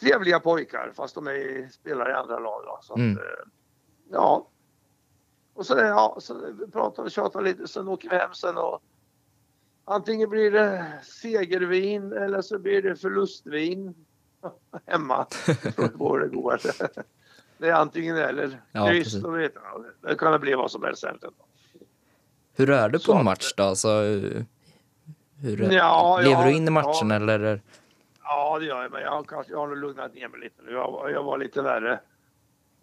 trevliga pojkar fast de är, spelar i andra lag. Då, så att, mm. Eh, ja. Och så, ja, så pratar vi och tjatar lite, sen åker vi hem sen och antingen blir det segervin eller så blir det förlustvin hemma. Från det går. Det är antingen eller. Ja, Kryss, vet jag. Det kan bli vad som helst egentligen. Hur är du på så, match då? Alltså, hur, ja, lever ja, du in i matchen ja. eller? Ja, det gör jag. Men jag, har, jag har nog lugnat ner mig lite nu. Jag, jag var lite värre.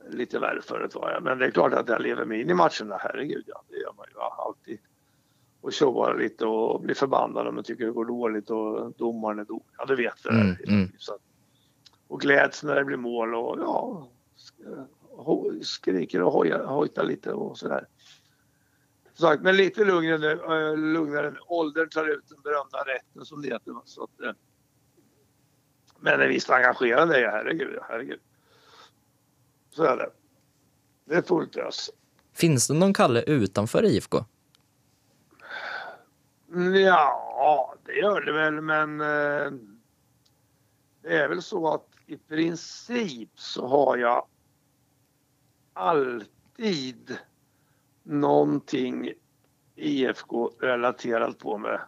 Lite värre förut var jag. Men det är klart att jag lever mig in i matcherna. Herregud, ja. Det gör man ju alltid. Och tjoar lite och blir förbannad om man tycker det går dåligt och domaren är dålig. Ja, du vet det. Mm, mm. Så, och gläds när det blir mål och ja, skriker och hojtar lite och sådär. Sagt, men lite lugnare nu. Äh, lugnare. Åldern tar ut den berömda rätten som det heter. Så att, äh, men visst engagerande är jag, herregud, herregud. Så är det. Det är fullt ös. Finns det någon Kalle utanför IFK? Ja, det gör det väl, men eh, det är väl så att i princip så har jag alltid någonting IFK-relaterat på mig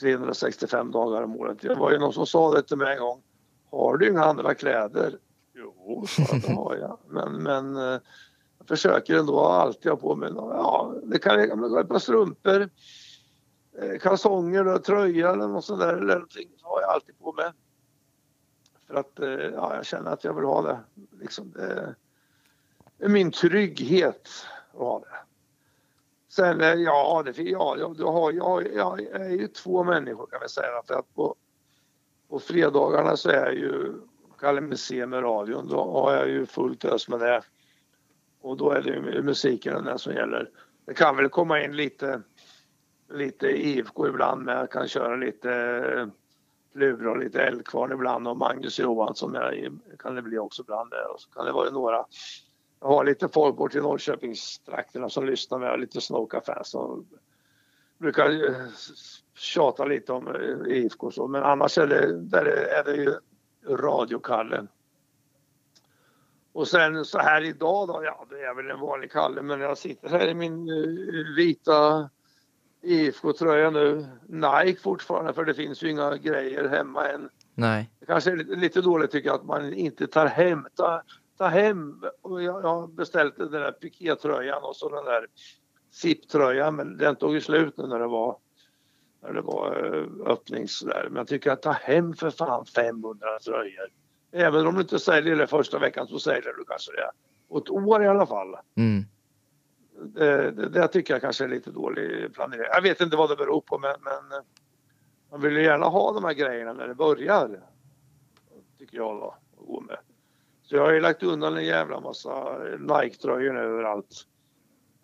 365 dagar om året. Det var ju någon som sa det till mig en gång. Har du inga andra kläder? Jo, så det har jag. Men, men eh, jag försöker ändå alltid ha på mig ja, det kan vara ett par strumpor, Eh, kalsonger och tröja eller något sånt där eller någonting. Så har jag alltid på mig. För att eh, ja, jag känner att jag vill ha det. Liksom det är min trygghet att ha det. Sen, eh, ja, det, ja jag, har, jag, jag är ju två människor kan vi säga. För att på, på fredagarna så är jag ju Kalle Messé med radion. Då har jag ju fullt ös med det. Och då är det ju musiken den som gäller. Det kan väl komma in lite, lite IFK ibland men jag kan köra lite eh, Plura och lite Eldkvarn ibland och Magnus Johansson kan det bli också ibland. Och så kan det vara några jag har lite folk bort i Norrköpingstrakterna som lyssnar med, lite Snoka-fans som brukar eh, tjata lite om eh, IFK och så. Men annars är det, där är det ju radiokallen. Och sen så här idag då, ja det är väl en vanlig Kalle men jag sitter här i min vita IFK-tröja nu. Nike fortfarande för det finns ju inga grejer hemma än. Nej. Det kanske är lite dåligt tycker jag att man inte tar hem, tar, ta hem och jag, jag har beställt den där pikétröjan och så den där SIP-tröjan men den tog ju slut nu när det var när det var eh, öppnings där. Men jag tycker att ta hem för fan 500 tröjor. Även om du inte säljer det första veckan så säljer du kanske det. Och ett år i alla fall. Mm. Det, det, det, tycker jag kanske är lite dålig planering. Jag vet inte vad det beror på men, men eh, man vill ju gärna ha de här grejerna när det börjar. Tycker jag då. Att gå med. Så jag har ju lagt undan en jävla massa Nike-tröjor överallt.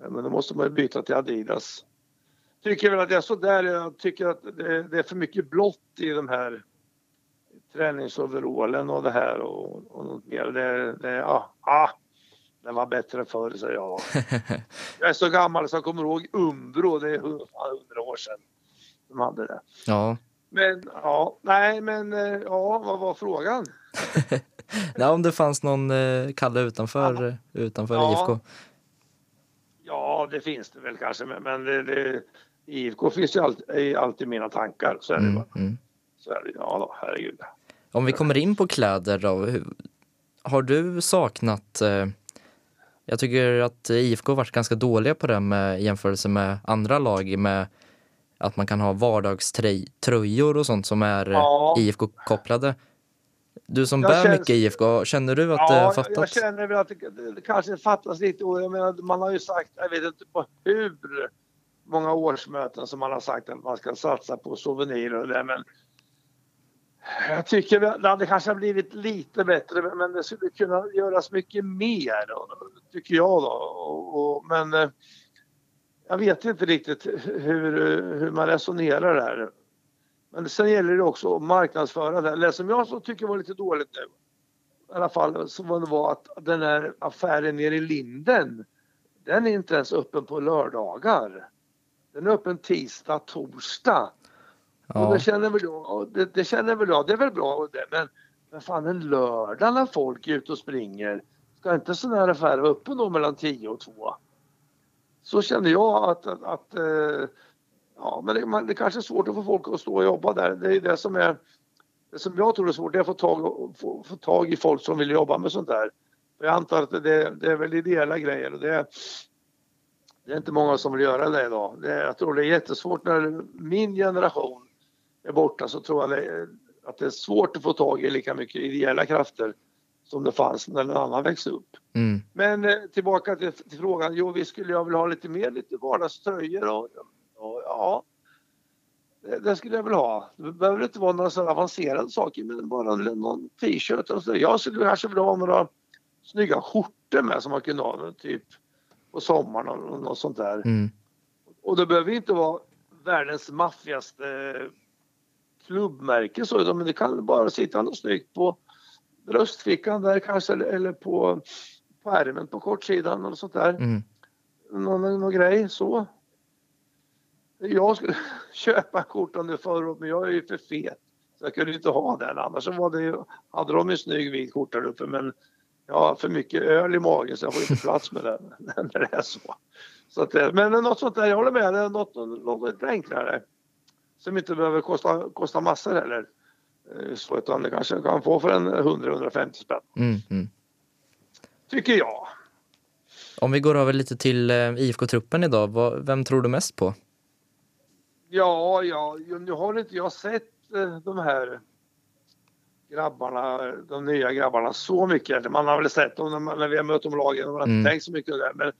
Eh, men då måste man ju byta till Adidas. Tycker väl att jag är sådär, jag tycker att det, det, är för mycket blått i de här träningsoverallen och det här och, och något mer. Det, det, ah, ah, det var bättre förr säger jag. jag är så gammal så jag kommer ihåg Umbro, det är hundra år sedan de hade det. Ja. Men ja, nej men eh, ja, vad var frågan? Nej, om det fanns någon eh, Kalle utanför, ja. utanför ja. IFK? Ja, det finns det väl kanske, men, men det, det, IFK finns ju alltid, alltid mina tankar. Så är det mm, bara. Mm. Så är det, ja då, herregud. Om vi kommer in på kläder då. har du saknat... Eh, jag tycker att IFK har varit ganska dåliga på det med jämförelse med andra lag med att man kan ha vardagströjor och sånt som är ja. IFK-kopplade. Du som jag bär känns... mycket IFK, känner du att ja, det har fattats? jag känner väl att det, kanske fattas lite. Jag menar, man har ju sagt, jag vet inte på hur många årsmöten som man har sagt att man ska satsa på souvenirer och det men jag tycker det hade kanske blivit lite bättre men det skulle kunna göras mycket mer tycker jag då. Och, men eh, jag vet inte riktigt hur, hur man resonerar där. Men sen gäller det också att marknadsföra det. Det som jag så tycker var lite dåligt nu, i alla fall, så var det var att den här affären nere i Linden, den är inte ens öppen på lördagar. Den är öppen tisdag, torsdag. Ja. Och det känner väl jag, det, det känner väl jag, det är väl bra det, men men fan en lördag när folk är ute och springer, ska inte sådana här affärer vara öppen då mellan 10 och 2? Så känner jag att, att, att eh, ja men det, man, det kanske är svårt att få folk att stå och jobba där. Det är det som är det som jag tror är svårt, det är att få tag, få, få tag i folk som vill jobba med sånt där. Jag antar att det, det är väl ideella grejer och det, det är inte många som vill göra det idag. Det, jag tror det är jättesvårt när min generation är borta så tror jag att det är svårt att få tag i lika mycket ideella krafter som det fanns när en annan växte upp. Mm. Men eh, tillbaka till, till, frågan. Jo, vi skulle jag vilja ha lite mer lite vardagströjor och, och ja, det, det, skulle jag vilja ha. Det behöver inte vara några så avancerade saker men bara någon t-shirt och så. Jag skulle kanske vilja ha några snygga skjortor med som man kunde ha typ på sommaren och något sånt där. Mm. Och det behöver inte vara världens maffigaste klubbmärke så, men det kan bara sitta något snyggt på bröstfickan där kanske eller på, på ärmen på kortsidan eller sånt där. Mm. Någon, någon grej så. Jag skulle köpa en skjorta nu förut men jag är ju för fet. Så jag kunde inte ha den annars var det, hade de en snygg vit skjorta där uppe men jag har för mycket öl i magen så jag får inte plats med den när det är så. så att, men något sånt där, jag håller med, något, något enklare. Som inte behöver kosta, kosta massor heller. Eh, så utan det kanske kan få för en 100-150 spänn. Mm, mm. Tycker jag. Om vi går över lite till eh, IFK-truppen idag, vem tror du mest på? Ja, ja, nu har inte jag sett eh, de här grabbarna, de nya grabbarna så mycket. Man har väl sett dem när vi har mött dem lagen och man har inte mm. tänkt så mycket på det. Men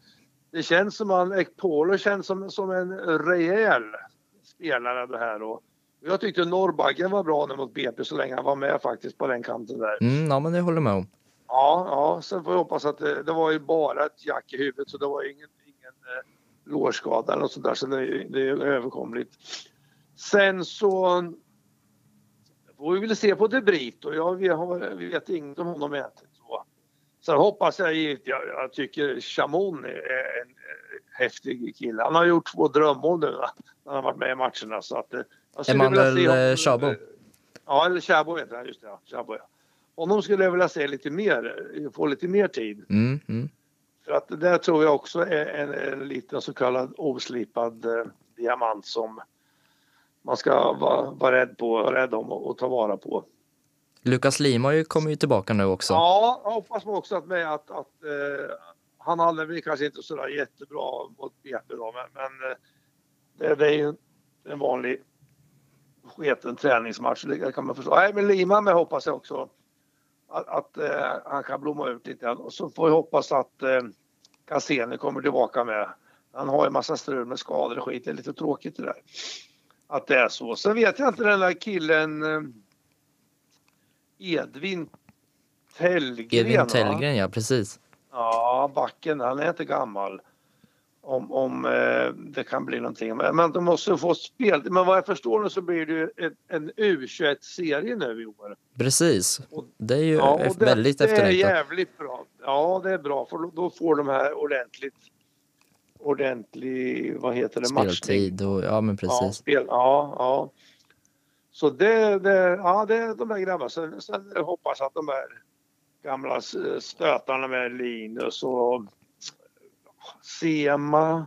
det känns som att Ekpolo känns som, som en rejäl spelare det här. Och jag tyckte Norrbaggen var bra nu mot BP så länge han var med faktiskt på den kanten där. Mm, ja, men det håller med om. Ja, ja, sen får vi hoppas att det, det var ju bara ett jack i huvudet så det var ingen, ingen eh, lårskada eller något sånt där så det, det är överkomligt. Sen så får vi väl se på De Brito. Jag vi, har, vi vet inget om honom egentligen. Så. Sen hoppas jag jag, jag tycker Chamon är en häftig kille. Han har gjort två drömmål nu när han har varit med i matcherna. Så att, eh, Emanuel Chabo? Eh, ja, eller Chabo heter han. Just det, ja. Chabo, ja. Honom skulle jag vilja se lite mer, eh, få lite mer tid. Mm, mm. För att det där tror jag också är en, en liten så kallad oslipad eh, diamant som man ska vara, vara rädd på, rädd om och, och ta vara på. Lukas Lima kommer ju tillbaka nu också. Ja, jag hoppas också att, med att, att eh, han hade väl kanske inte sådär jättebra mot BP då, men, men eh, det, det, är ju en vanlig sketen träningsmatch, det kan man förstå. Nej, men Lima med hoppas jag också att, att eh, han kan blomma ut lite grann. Och så får vi hoppas att eh, Cassini kommer tillbaka med. Han har ju massa strul med skador och skit, det är lite tråkigt det där. Att det är så. Sen vet jag inte den där killen eh, Edvin Tellgren. Edvin Tellgren, ja precis. Ja, backen, han är inte gammal. Om, om eh, det kan bli någonting. Men, de måste få spel. Men vad jag förstår nu så blir det ju ett, en U21-serie nu i år. Precis. Det är ju ja, det, väldigt efterlängtat. Det är jävligt bra. Ja, det är bra för då får de här ordentligt ordentlig, vad heter det, Speltid och, ja men precis. Ja, spel, ja, ja. Så det, det, ja, det är de där grabbarna. Sen, sen hoppas att de här gamla stötarna med Linus och Sema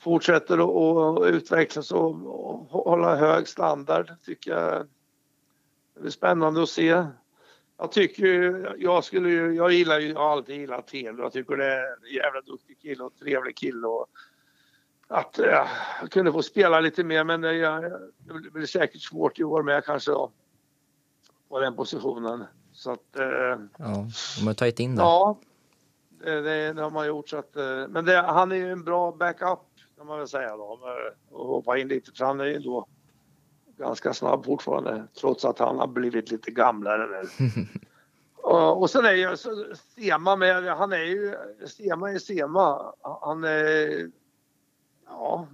fortsätter att utvecklas och hålla hög standard tycker jag. Det är spännande att se. jag tycker jag skulle ju, jag gillar ju, jag har alltid gillat Telo. Jag tycker det är en jävla duktig kille och trevlig kille och att jag kunde få spela lite mer men det, jag, det blir säkert svårt i år med kanske då, på den positionen. Så att, eh, Ja, de har tagit in det. ja, det, det, det har man gjort så att, eh, men det, han är ju en bra backup kan man väl säga då. med att hoppa in lite för han är ju då ganska snabb fortfarande trots att han har blivit lite gamlare nu. Och, och sen är ju Sema med, han är ju, Sema är Sema. Han är, ja.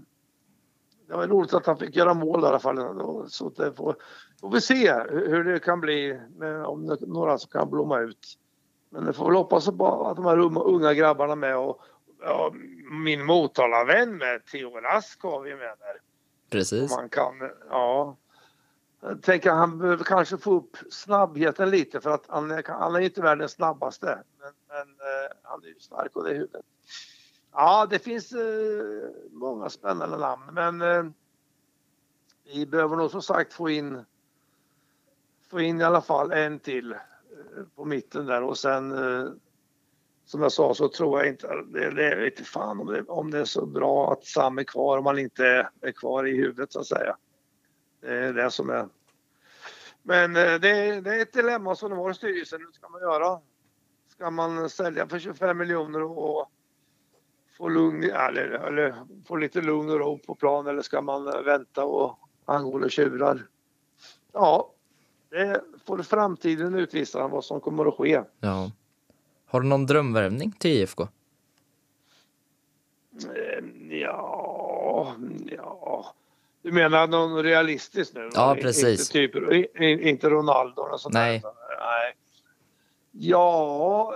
Det var roligt att han fick göra mål i alla fall. Så det får, får vi se hur det kan bli, om det, några som kan blomma ut. Men det får väl hoppas på att de här unga, unga grabbarna med och ja, min Motala-vän med Theo Rask har vi med där. Precis. Man kan, ja. Jag tänker han behöver kanske få upp snabbheten lite för att han är, han är inte världens snabbaste. Men, men eh, han är ju stark och det huvudet. Ja, det finns eh, många spännande namn men eh, vi behöver nog som sagt få in få in i alla fall en till eh, på mitten där och sen eh, som jag sa så tror jag inte, det, det är inte fan om det, om det är så bra att Sam är kvar om han inte är kvar i huvudet så att säga. Det är det som är. Men eh, det, det är ett dilemma som de har i styrelsen. Hur ska man göra? Ska man sälja för 25 miljoner och få, lugn, eller, eller få lite lugn och ro på plan eller ska man vänta och angående tjurar? Ja, det får framtiden utvisa vad som kommer att ske. Ja. Har du någon drömvärvning till IFK? Eh, Ja, ja. Du menar någon realistisk nu? Ja, Inte precis. typ, i- inte Ronaldo och sånt Nej. där. Nej. Ja,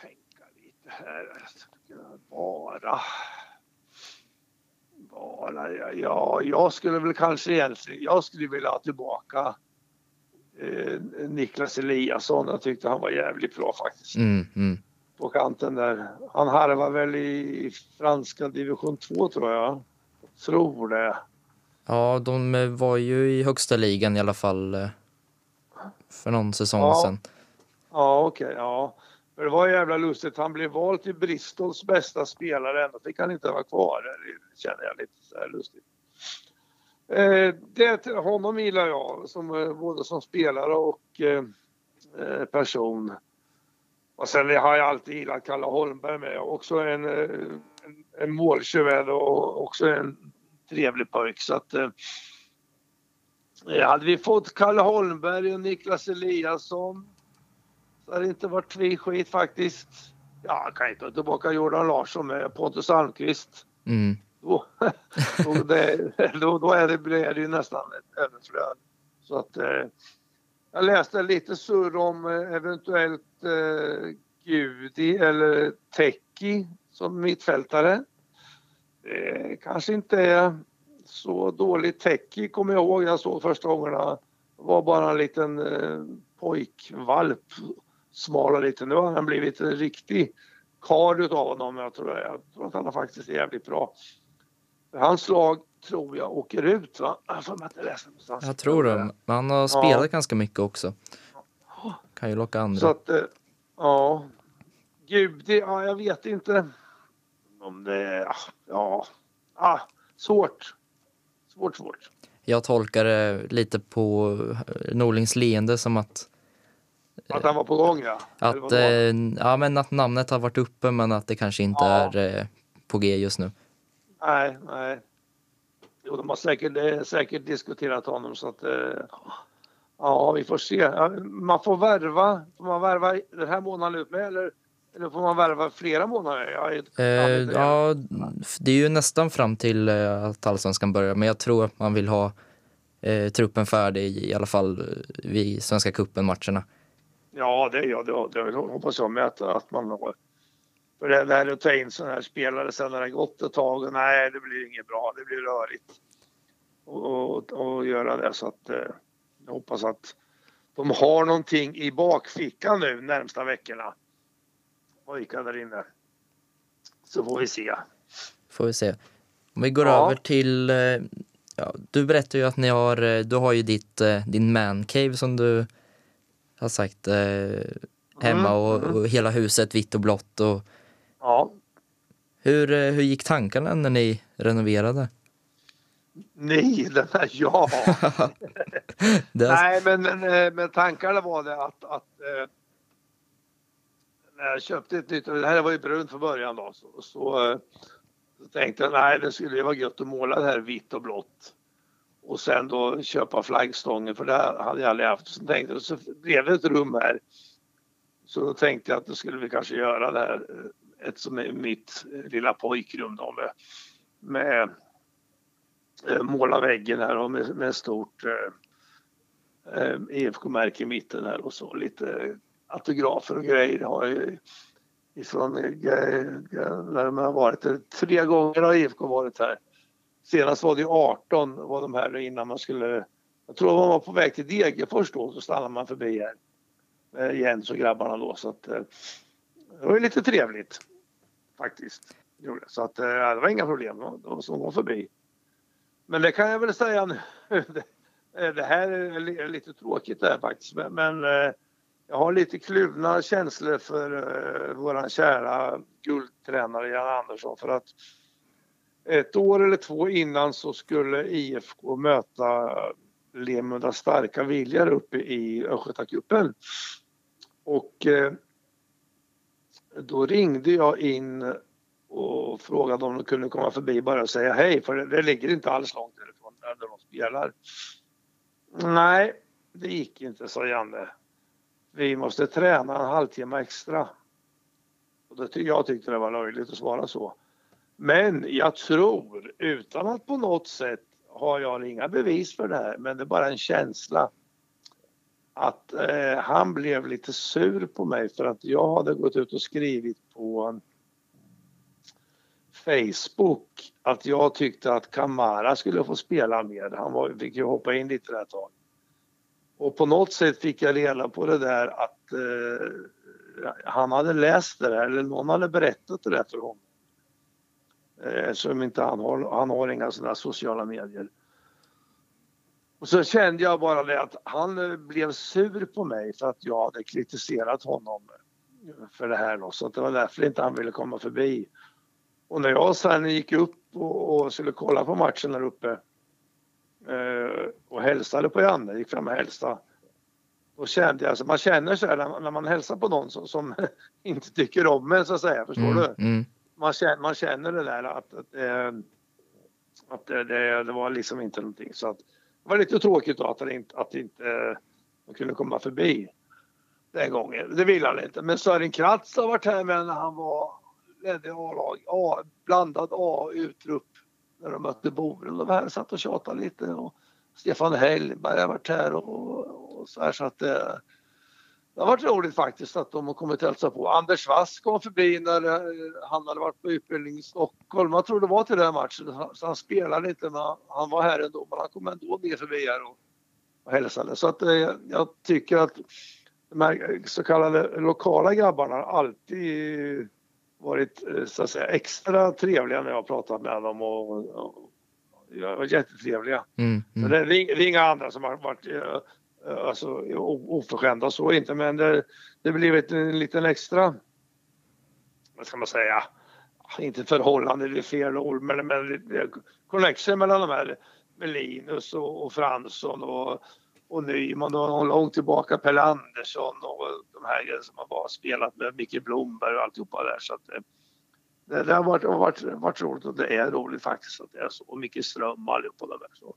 tänka lite här. Bara. Bara, ja, ja, jag skulle väl kanske egentligen, jag skulle vilja ha tillbaka eh, Niklas Eliasson. Jag tyckte han var jävligt bra faktiskt Mm, mm. på kanten där. Han harvar väl i franska division 2 tror jag. Tror det. Ja, de eh, var ju i högsta ligan i alla fall eh, för någon säsong Ja. sedan. Ja, okej. ja. Men det var jävla lustigt. Han blev vald till Bristols bästa spelare. Ändå fick han inte vara kvar. Det känner jag lite så här lustigt. Eh, det, honom gillar jag som, eh, både som spelare och eh, eh, person. Och sen har jag alltid gillat Kalle Holmberg med. Också en, eh, en, en måltjuv och också en trevlig pojk. Så att, eh, hade vi fått Kalle Holmberg och Niklas Eliasson så hade det inte varit tvekskit faktiskt. Ja, kan inte ta tillbaka Jordan Larsson med Pontus Almqvist. Mm. Då, då, det, då, då är det, blir det ju nästan ett överflöd. Så att eh, jag läste lite surr om eh, eventuellt eh, Gudi eller Teki som mittfältare. Det kanske inte är så dåligt. Teki kommer jag ihåg, jag såg första gångerna. var bara en liten eh, pojkvalp. Smal och liten. Nu har han blivit en riktig karl utav honom. Jag tror, jag tror att han är jävligt bra. Hans lag tror jag åker ut va? Jag att jag läste någonstans. Jag tror det. Men han har spelat ganska mycket också. Kan ju locka andra. Så att, eh, ja. Gud, det, ja, jag vet inte om det, ja, ah, svårt. Svårt, svårt. Jag tolkar det lite på eh, Norlings leende som att, Att han var på gång ja. Att, eh, ja, men att namnet har varit uppe men att det kanske inte Ja. är eh, på G just nu. Nej, nej. Jo, de har säkert, eh, säkert diskuterat honom så att eh, ja, vi får se. Man får värva, får man värva den här månaden ut med eller, eller får man värva flera månader? Jag Eh, jag inte. ja, det är ju nästan fram till eh, att allsvenskan börjar men jag tror att man vill ha eh, truppen färdig i alla fall eh, vid Svenska cupen-matcherna. Ja, det, ja, det, det hoppas jag med att, att man har. För det där att ta in sådana här spelare sen när det gått ett tag, nej det blir inget bra, det blir rörigt. Och, och, och göra det så att eh, jag hoppas att de har någonting i bakfickan nu närmsta veckorna. Pojkar där inne. Så får vi se. Får vi se. Om vi går Ja. över till, eh, ja, du berättade ju att ni har, eh, du har ju ditt, eh, din man cave som du har sagt. Eh, hemma och, Mm, och hela huset vitt och blått. Och Ja, hur, eh, hur gick tankarna när ni renoverade? nej, den här, ja. Nej, men, men, eh, men tankarna var det att, att eh, när jag köpte ett nytt, det här var ju brunt från början då, så, så, så tänkte jag nej det skulle ju vara gött att måla det här vitt och blått. Och sen då köpa flaggstången för det hade jag aldrig haft. Så tänkte jag, så blev det ett rum här. Så då tänkte jag att då skulle vi kanske göra det här, ett som är mitt eh, lilla pojkrum då med, med eh, måla väggen här och med, med stort eh, eh, IFK-märke i mitten här och så lite autografer och grejer har jag ifrån eh, när man har varit. Tre gånger har IFK varit här. Senast var det ju 18 var de här innan man skulle, jag tror man var på väg till Degerfors då så stannade man förbi här. Jens och grabbarna då så att eh, det var ju lite trevligt faktiskt. Så att eh, det var inga problem, de som går förbi. Men det kan jag väl säga nu. Det här är lite tråkigt det här faktiskt men, eh, jag har lite kluvna känslor för vår våran kära guldtränare Jan Andersson för att ett år eller två innan så skulle IFK möta Lemunda starka viljor uppe i Östgötacupen. Och då ringde jag in och frågade om de kunde komma förbi bara och säga hej för det, det ligger inte alls långt därifrån där de spelar. Nej, det gick inte sa Janne. Vi måste träna en halvtimme extra. Och det, jag tyckte det var löjligt att svara så. Men jag tror, utan att på något sätt har jag inga bevis för det här, men det är bara en känsla att eh, han blev lite sur på mig för att jag hade gått ut och skrivit på Facebook att jag tyckte att Kamara skulle få spela mer. Han var, fick ju hoppa in lite där ett tag. Och på något sätt fick jag reda på det där att eh, han hade läst det där eller någon hade berättat det där för honom. Eh, som inte han har, han har inga sådana sociala medier. Och så kände jag bara det att han eh, blev sur på mig för att jag hade kritiserat honom för det här då. Så det var därför inte han ville komma förbi. Och när jag sen gick upp och, och skulle kolla på matchen där uppe eh, och hälsade på Janne, gick fram och hälsade. Då kände jag, alltså man känner så här när, man- när man hälsar på någon som, som inte tycker om en så att säga, förstår du? mm, mm, man känner, man känner det där att, att, eh, att det, det, det var liksom inte någonting. Så att, det var lite tråkigt då att, han inte, att inte eh, de kunde komma förbi den gången. Det ville han inte. Men Sören Kratz har varit här med när han var ledde A-lag, A, blandad A-utrupp när de mötte Boren. De här satt och tjatade lite och Stefan Hellberg har varit här och, och så här så att eh, det har varit roligt faktiskt att de har kommit och hälsat på. Anders Wass kom förbi när eh, han hade varit på utbildning i Stockholm. Jag tror det var till den matchen. Så han spelade inte men han var här ändå. Men han kom ändå ner förbi här och, och hälsade. Så att eh, jag tycker att de här så kallade lokala grabbarna har alltid varit eh, så att säga extra trevliga när jag har pratat med dem och, och, och jättetrevliga. mm, Så mm. det, är ing- det är inga andra som har varit Eh, alltså, oförskämda så inte men det, det har blivit en liten extra, vad ska man säga, ah, inte förhållande, det är fel ord, men, men connection mellan de här med Linus och, och Fransson och, och Nyman och långt tillbaka Pelle Andersson och de här som har bara spelat med Micke Blomberg och alltihopa där så att eh, det, det har varit, varit, varit roligt och det är roligt faktiskt att det är så. Och Micke Ström och allihopa de där. Så.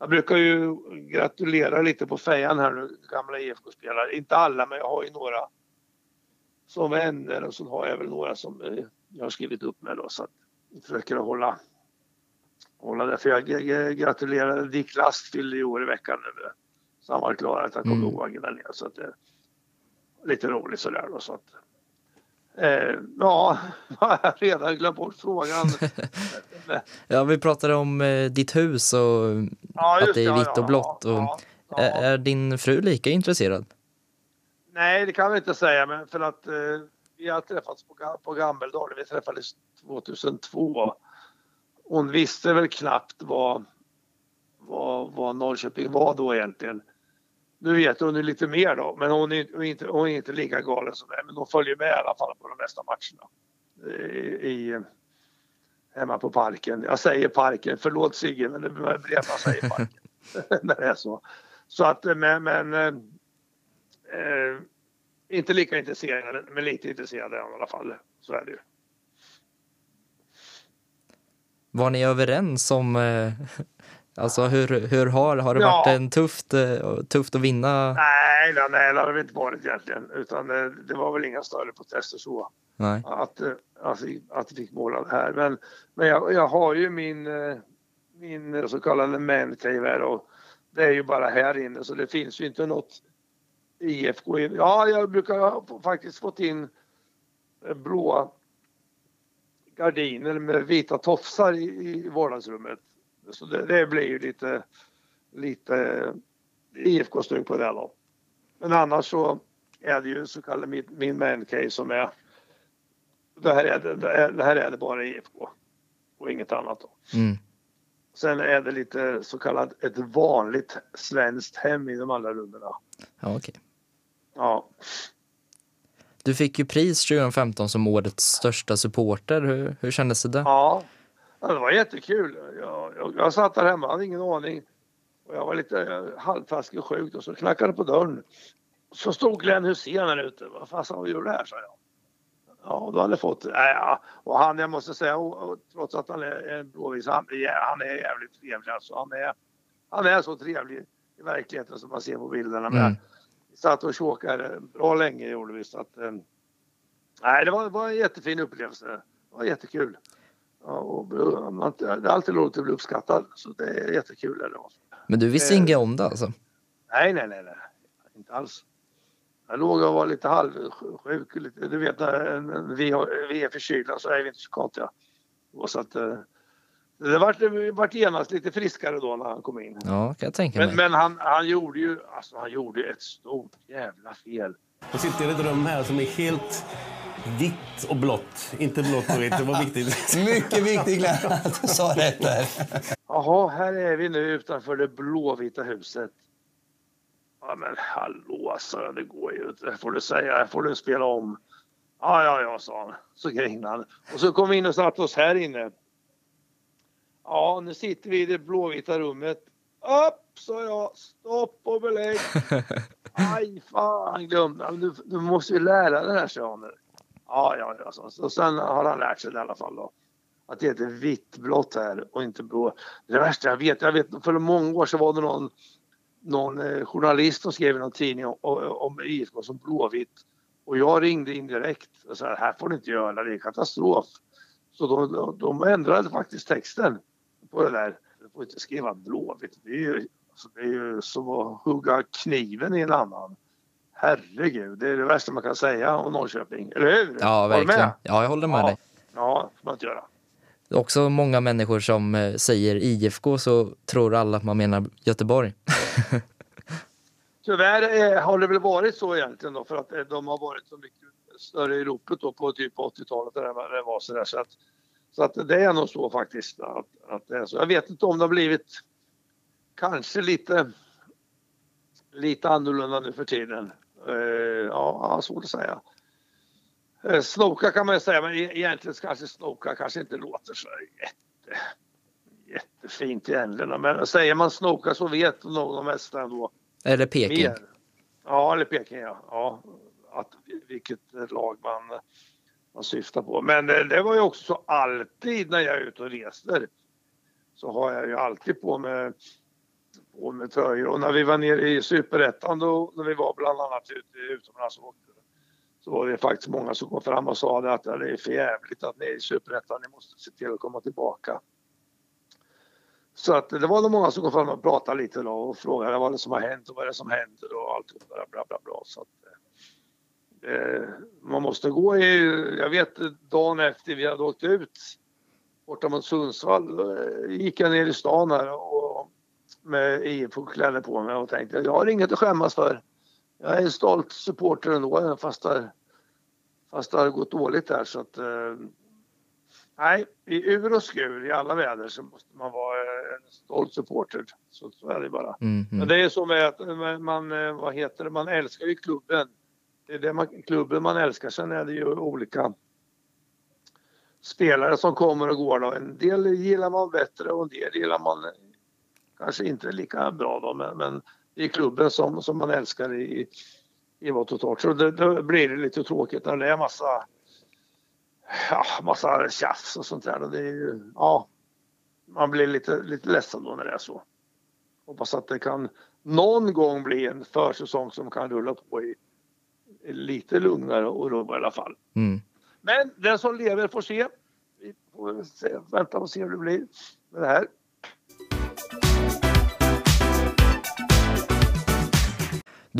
Jag brukar ju gratulera lite på fejan här nu, gamla IFK-spelare. Inte alla, men jag har ju några som vänner och så har jag väl några som eh, jag har skrivit upp med då så att jag försöker att hålla, hålla det. För jag gratulerar Dick Last fyllde i år i veckan nu. Så han var klar att han kom Mm. ihåg nere så att det är lite roligt sådär då så att Eh, ja, jag har redan glömt bort frågan. Ja, vi pratade om eh, ditt hus och Ja, Att det är ja, vitt och ja, blått och- ja, är, din fru lika intresserad? Nej, det kan vi inte säga, men för att eh, vi har träffats på, på Gambeldal. Vi träffades 2002. Hon visste väl knappt vad, vad, vad Norrköping var då egentligen nu vet hon ju lite mer då, men hon är, inte, hon är inte lika galen som det. Men hon följer med i alla fall på de nästa matcherna. I, i, hemma på parken. Jag säger parken, förlåt Sigge men det blir att man säger parken. när det är så. Så att eh, men, men eh, eh, inte lika intresserad men lite intresserad i alla fall. Så är det ju. Var ni överens om eh, Alltså hur, hur har, har det ja. varit en tufft, eh, tufft att vinna? Nej, nej, nej det har det inte varit egentligen. Utan det, det var väl inga större protester så. Nej. Att, eh, att, att vi fick måla det här. Men, men jag, jag har ju min, eh, min så kallade mancave och det är ju bara här inne så det finns ju inte något IFK. Ja, jag brukar faktiskt fått in blåa gardiner med vita tofsar i, i vardagsrummet. Så det, det blir ju lite, lite IFK-snygg på det då. Men annars så är det ju så kallad min, min man case som är det här är det, det här är det bara IFK och inget annat. Då. Mm. Sen är det lite så kallat ett vanligt svenskt hem i de andra rummen. Ja. Okay. Ja. Du fick ju pris 2015 som årets största supporter. Hur, hur kändes det? Ja, det var jättekul. Jag, jag, jag satt där hemma, hade ingen aning. Och jag var lite halvtaskig och sjuk och så knackade på dörren. Så stod Glenn Hussein där ute. Vad fasen gör du här? sa jag. Ja, då hade jag fått... Ja, och han, jag måste säga, och, och, trots att han är en blåvis, han, han är jävligt trevlig alltså. Han är, han är så trevlig i verkligheten som man ser på bilderna. Mm. Vi satt och tjåkade bra länge gjorde vi. Så att, eh, nej, det var, det var en jättefin upplevelse. Det var jättekul. Ja, och det är alltid roligt att bli uppskattad, så det är jättekul. Det Men du visste eh, inget om det alltså? Nej, nej, nej, nej. inte alls. Jag låg och var lite halvsjuk. Lite, du vet när vi, har, vi är förkylda så är vi inte så kontiga. Så att, eh, det vart, det vart genast lite friskare då när han kom in. Ja, kan jag tänka mig. Men, men han, han gjorde ju alltså, han gjorde ett stort jävla fel. Jag sitter i ett rum här som är helt Vitt och blått. Inte blått och vitt, det var viktigt. Mycket viktigt Glenn att du sa rätt där. Jaha, här är vi nu utanför det blåvita huset. Ja men hallå så det går ju inte. får du säga, här får du spela om. Ja, ja, ja, sa han. Så grinade han. Och så kom vi in och satte oss här inne. Ja, nu sitter vi i det blåvita rummet. Upp, sa jag. Stopp och belägg. Aj, fan glömde. Du, du måste ju lära dig det här, sa han. Ja, ja, ja. Så, så sen har han lärt sig det i alla fall då. Att det heter vitt-blått här och inte blå. Det värsta jag vet, jag vet för många år sedan var det någon, någon eh, journalist som skrev i någon tidning om, om IFK som blåvitt. Och jag ringde in direkt och sa här får du inte göra, det är katastrof. Så de, de ändrade faktiskt texten på det där. Du får inte skriva blåvitt. Det är ju, alltså, det är ju som att hugga kniven i en annan. Herregud, det är det värsta man kan säga om Norrköping, eller hur? Ja, verkligen. Ja, jag håller med ja. dig. Ja, får man inte göra. Det är också många människor som eh, säger IFK så tror alla att man menar Göteborg. Tyvärr har det väl varit så egentligen då för att eh, de har varit så mycket större i ropet då på typ 80-talet där det var sådär. Så att, så att det är nog så faktiskt att, att det är så. Jag vet inte om det har blivit kanske lite lite annorlunda nu för tiden. Eh, ja, svårt att säga. Eh, snoka kan man ju säga, men e-, egentligen kanske snoka kanske inte låter så jätte, jättefint egentligen. Men säger man snoka så vet nog de flesta ändå. Eller Peking. Mer. Ja, eller Peking ja. ja att, vilket lag man, man syftar på. Men det var ju också så alltid när jag är ute och reser så har jag ju alltid på mig år med Töjer. Och när vi var nere i Superettan då, när vi var bland annat ute utomlands och åkte, så var det faktiskt många som kom fram och sa det att det är för jävligt att ni är i Superettan, ni måste se till att komma tillbaka. Så att det var nog många som kom fram och pratade lite då och frågade vad det som har hänt och vad det är som händer och allt bla bla bla. bla. Så att, eh, eh, man måste gå i, jag vet dagen efter vi hade åkt ut borta mot Sundsvall eh, gick jag ner i stan här och med IFK-kläder på mig och tänkte jag har inget att skämmas för. Jag är en stolt supporter ändå fast det, fast det har gått dåligt där så att... Eh, nej, i ur och skur i alla väder så måste man vara eh, en stolt supporter. Så, så är det bara. Mm, Men mm. det är så med att man- eh, vad heter det, man älskar ju klubben. Det är det man, klubben man älskar. Sen är det ju olika spelare som kommer och går. Då. En del gillar man bättre och en del gillar man kanske inte lika bra. Då, men, men är klubben som, som man älskar i, i Vått och torrt. Så det, då blir det lite tråkigt när det är massa, ja, massa tjafs och sånt där. Och det är ju, ja, man blir lite, lite ledsen då när det är så. Hoppas att det kan någon gång bli en försäsong som kan rulla på i, i lite lugnare och ro i alla fall. Mm. Men den som lever får se. Vi får se, vänta och se hur det blir med det här.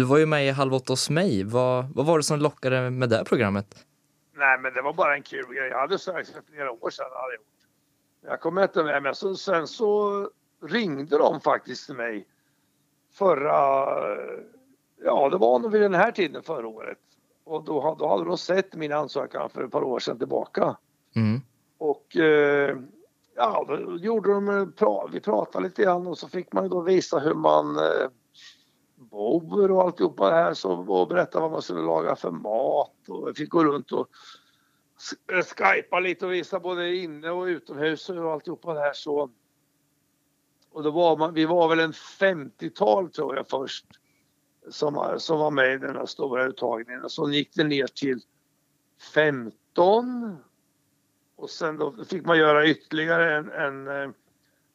Du var ju med i Halv åtta hos mig. Vad, vad var det som lockade med det här programmet? Nej, men det var bara en kul grej. Jag hade sökt för flera år sedan. Hade jag, jag kom inte med, men så, sen så ringde de faktiskt till mig förra... Ja, det var nog vid den här tiden förra året. Och då, då hade de sett min ansökan för ett par år sedan tillbaka. Mm. Och eh, ja, då gjorde de, pra- vi pratade lite grann och så fick man då visa hur man eh, bor och alltihopa det här så, och berättade vad man skulle laga för mat och jag fick gå runt och eh, skypa lite och visa både inne och utomhus och alltihopa det här så. Och då var man, vi var väl en 50-tal tror jag först som, som var med i den här stora uttagningen och så gick det ner till 15 och sen då fick man göra ytterligare en, en eh,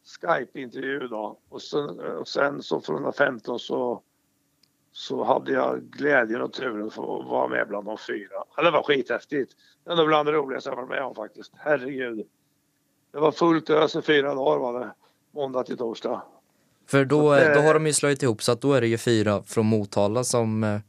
Skype-intervju då. Och sen, eh, och sen så från 15 så, så hade jag glädjen och turen att få vara med bland de fyra. Det var skithäftigt. Det nog bland det roligaste jag varit med om faktiskt. Herregud. Det var fullt ös i fyra dagar var det. Måndag till torsdag. För då, Så att, då eh, har de ju slagit ihop så att då är det ju fyra från Motala som... eh,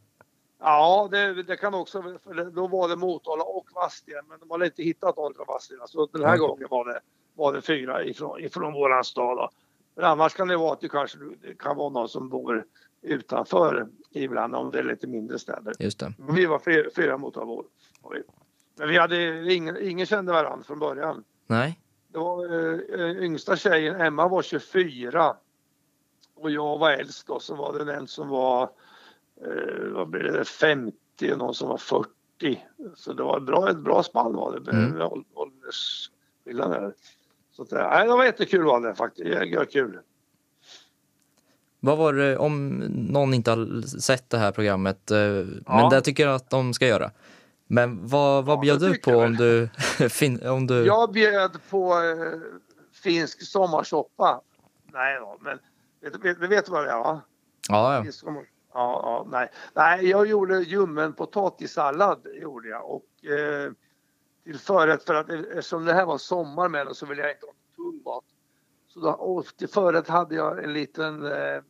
Ja, det, det kan också, för det, då var det Motala och Vadstena, men de hade inte hittat någon från Vadstena. Så den här Mm. gången var det, var det fyra ifrån, ifrån våran stad. Då. Men annars kan det vara att det kanske det kan vara någon som bor utanför ibland om det är lite mindre städer. Just det. Vi var fyra, fyra vi. Men vi hade ingen, ingen kände varandra från början. Nej. Det var eh, yngsta tjejen, Emma var 24 och jag var äldst då så var det en som var eh, vad blir det, 50 och någon som var 40. Så det var ett bra, ett bra spann var det, Mm. med ål- åldersskillnad där. Så att, eh, nej, det var jättekul var det faktiskt, det kul. Vad var det, om någon inte har sett det här programmet, eh, men Ja. det tycker jag att de ska göra. Men vad, vad bjöd det du på om du, fin, om du... Jag bjöd på eh, finsk sommarsoppa. Nej då, men vet, vet, vet du vad det är va? Ja, ja. Sommar- Ja, ja, nej. nej, jag gjorde ljummen potatissallad gjorde jag och eh, till förrätt för att eftersom det här var sommar med den så ville jag inte ha tung mat. Så då, och till förrätt hade jag en liten, eh,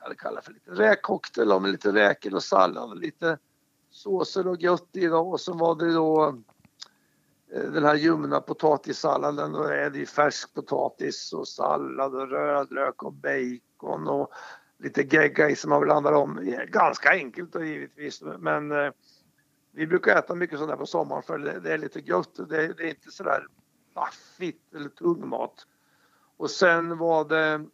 kan jag kalla för lite räkcocktail med lite räkor och sallad och lite såser och gött i då. och så var det då eh, den här ljumna potatissalladen. Då är det ju färsk potatis och sallad och rödlök och bacon och lite gegga i som man blandar om. Ganska enkelt då givetvis men eh, vi brukar äta mycket sånt där på sommaren för det, det är lite gött. Det, det är inte sådär baffigt eller tung mat. Och sen var det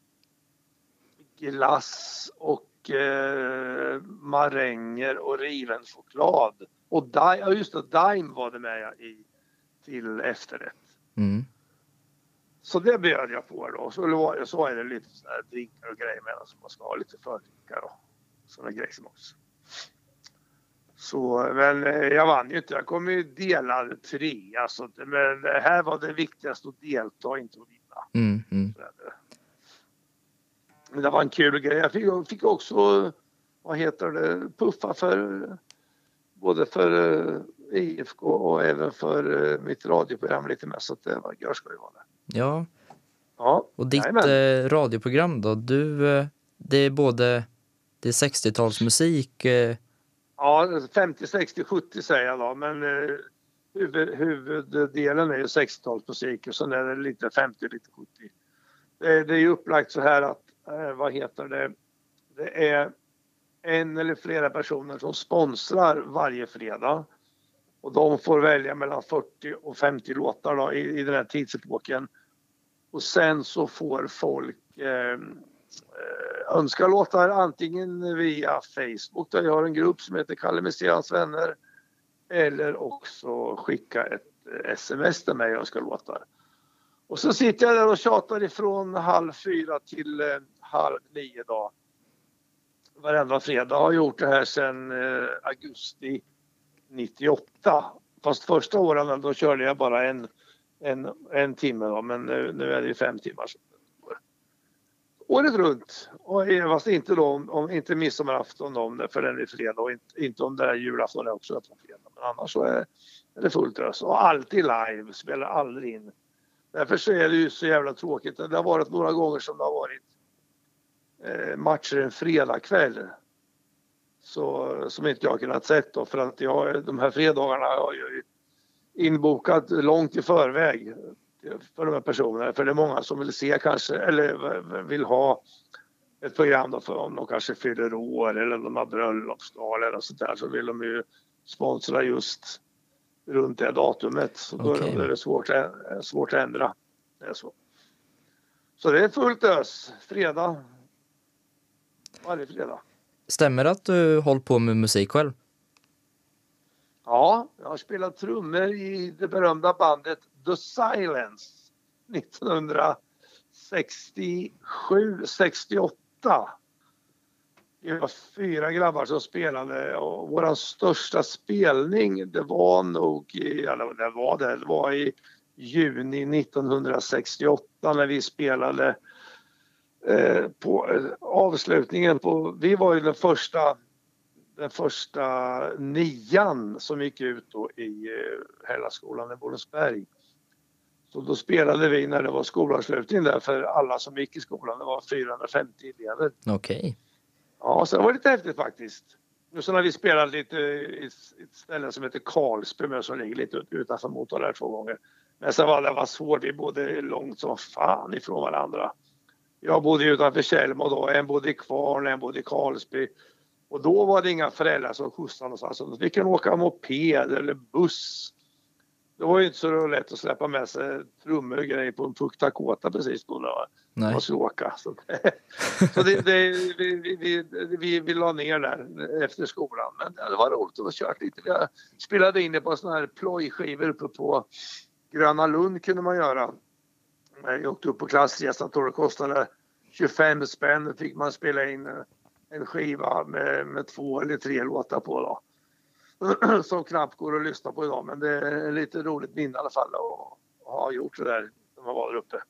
glass och eh, maränger och riven choklad. Och di- ja, just det, Daim var det med i, till efterrätt. Mm. Så det bjöd jag på då. Så, så är det lite sådana drinkar och grejer med som man ska ha lite fördrinkar och sådana grejer som också. Så, men eh, jag vann ju inte. Jag kom ju delad trea. Så, det- men det här var det viktigaste att delta, inte att vinna. Mm, mm. Men det var en kul grej. Jag fick, fick också, vad heter det, puffa för både för eh, IFK och även för eh, mitt radioprogram lite mer. Så att det var görskoj var det. Ja, Ja, och ditt jajamän. eh, radioprogram då? Du, det är både det är 60-talsmusik, eh, Ja, 50, 60, 70 säger jag då. Men huvud, huvuddelen är ju 60-talsmusik och sen är det lite 50, lite 70. Det, det är ju upplagt så här att, eh, vad heter det, det är en eller flera personer som sponsrar varje fredag. Och de får välja mellan 40 och 50 låtar då, i, i den här tidsepoken. Och sen så får folk ehm, eh, önska låtar antingen via Facebook där jag har en grupp som heter Kalle Messias vänner. Eller också skicka ett eh, sms till mig och önska låtar. Och så sitter jag där och tjatar ifrån halv fyra till eh, halv nio dag. Varenda fredag. har gjort det här sedan eh, augusti 98. Fast första åren då körde jag bara en, en, en timme då, men nu, nu är det ju fem timmar. Året runt. Och eh, fast inte då om, om inte midsommarafton om för den är fredag och inte, inte om det är julafton är också på fredag. Men annars så är, är det fullt ös. Och alltid live, spelar aldrig in. Därför så är det ju så jävla tråkigt. Det har varit några gånger som det har varit matcher en fredagkväll. Så, som inte jag har kunnat sett då för att jag, de här fredagarna har jag inbokat långt i förväg för de här personerna. För det är många som vill se kanske, eller vill ha ett program då för om de kanske fyller år eller de har bröllopsdag eller sånt där så vill de ju sponsra just runt det datumet. Så då är det svårt, svårt att ändra. Det är så. så det är fullt ös. Fredag. Varje fredag. Stämmer det att du håller på med musik själv? Ja, jag har spelat trummor i det berömda bandet The Silence 1967, 68. Vi var fyra grabbar som spelade och vår största spelning det var nog i, eller det var det, det var i juni 1968 när vi spelade eh, på eh, avslutningen på, vi var ju den första den första nian som gick ut då i eh, Hällaskolan i Borensberg. Så då spelade vi när det var skolavslutning där för alla som gick i skolan. Det var 450 elever. Okej. Ja, så det var lite häftigt faktiskt. Och så när vi spelade lite i ett ställe som heter Karlsby men som ligger lite ut- utanför Motala två gånger. Men sen var det var svårt, vi bodde långt som fan ifrån varandra. Jag bodde utanför Tjällmo då, en bodde i Kvarn, en bodde i Karlsby. Och då var det inga föräldrar som skjutsade någonstans. Då fick de åka moped eller buss. Det var ju inte så lätt att släppa med sig trummor och grejer på en Puch Dakota precis då. då Nej. man skulle åka. Så, så det, det, vi, vi, vi, vi, vi la ner där efter skolan. Men det var roligt att ha kört lite. Jag spelade in det på såna här plojskivor uppe på Gröna Lund kunde man göra. Jag åkte upp på klassresan, tror det kostade 25 spänn. Då fick man spela in eh, en skiva med, med två eller tre låtar på. Då. Som knappt går att lyssna på idag men det är lite roligt minne i alla fall att ha gjort det där när man var där uppe.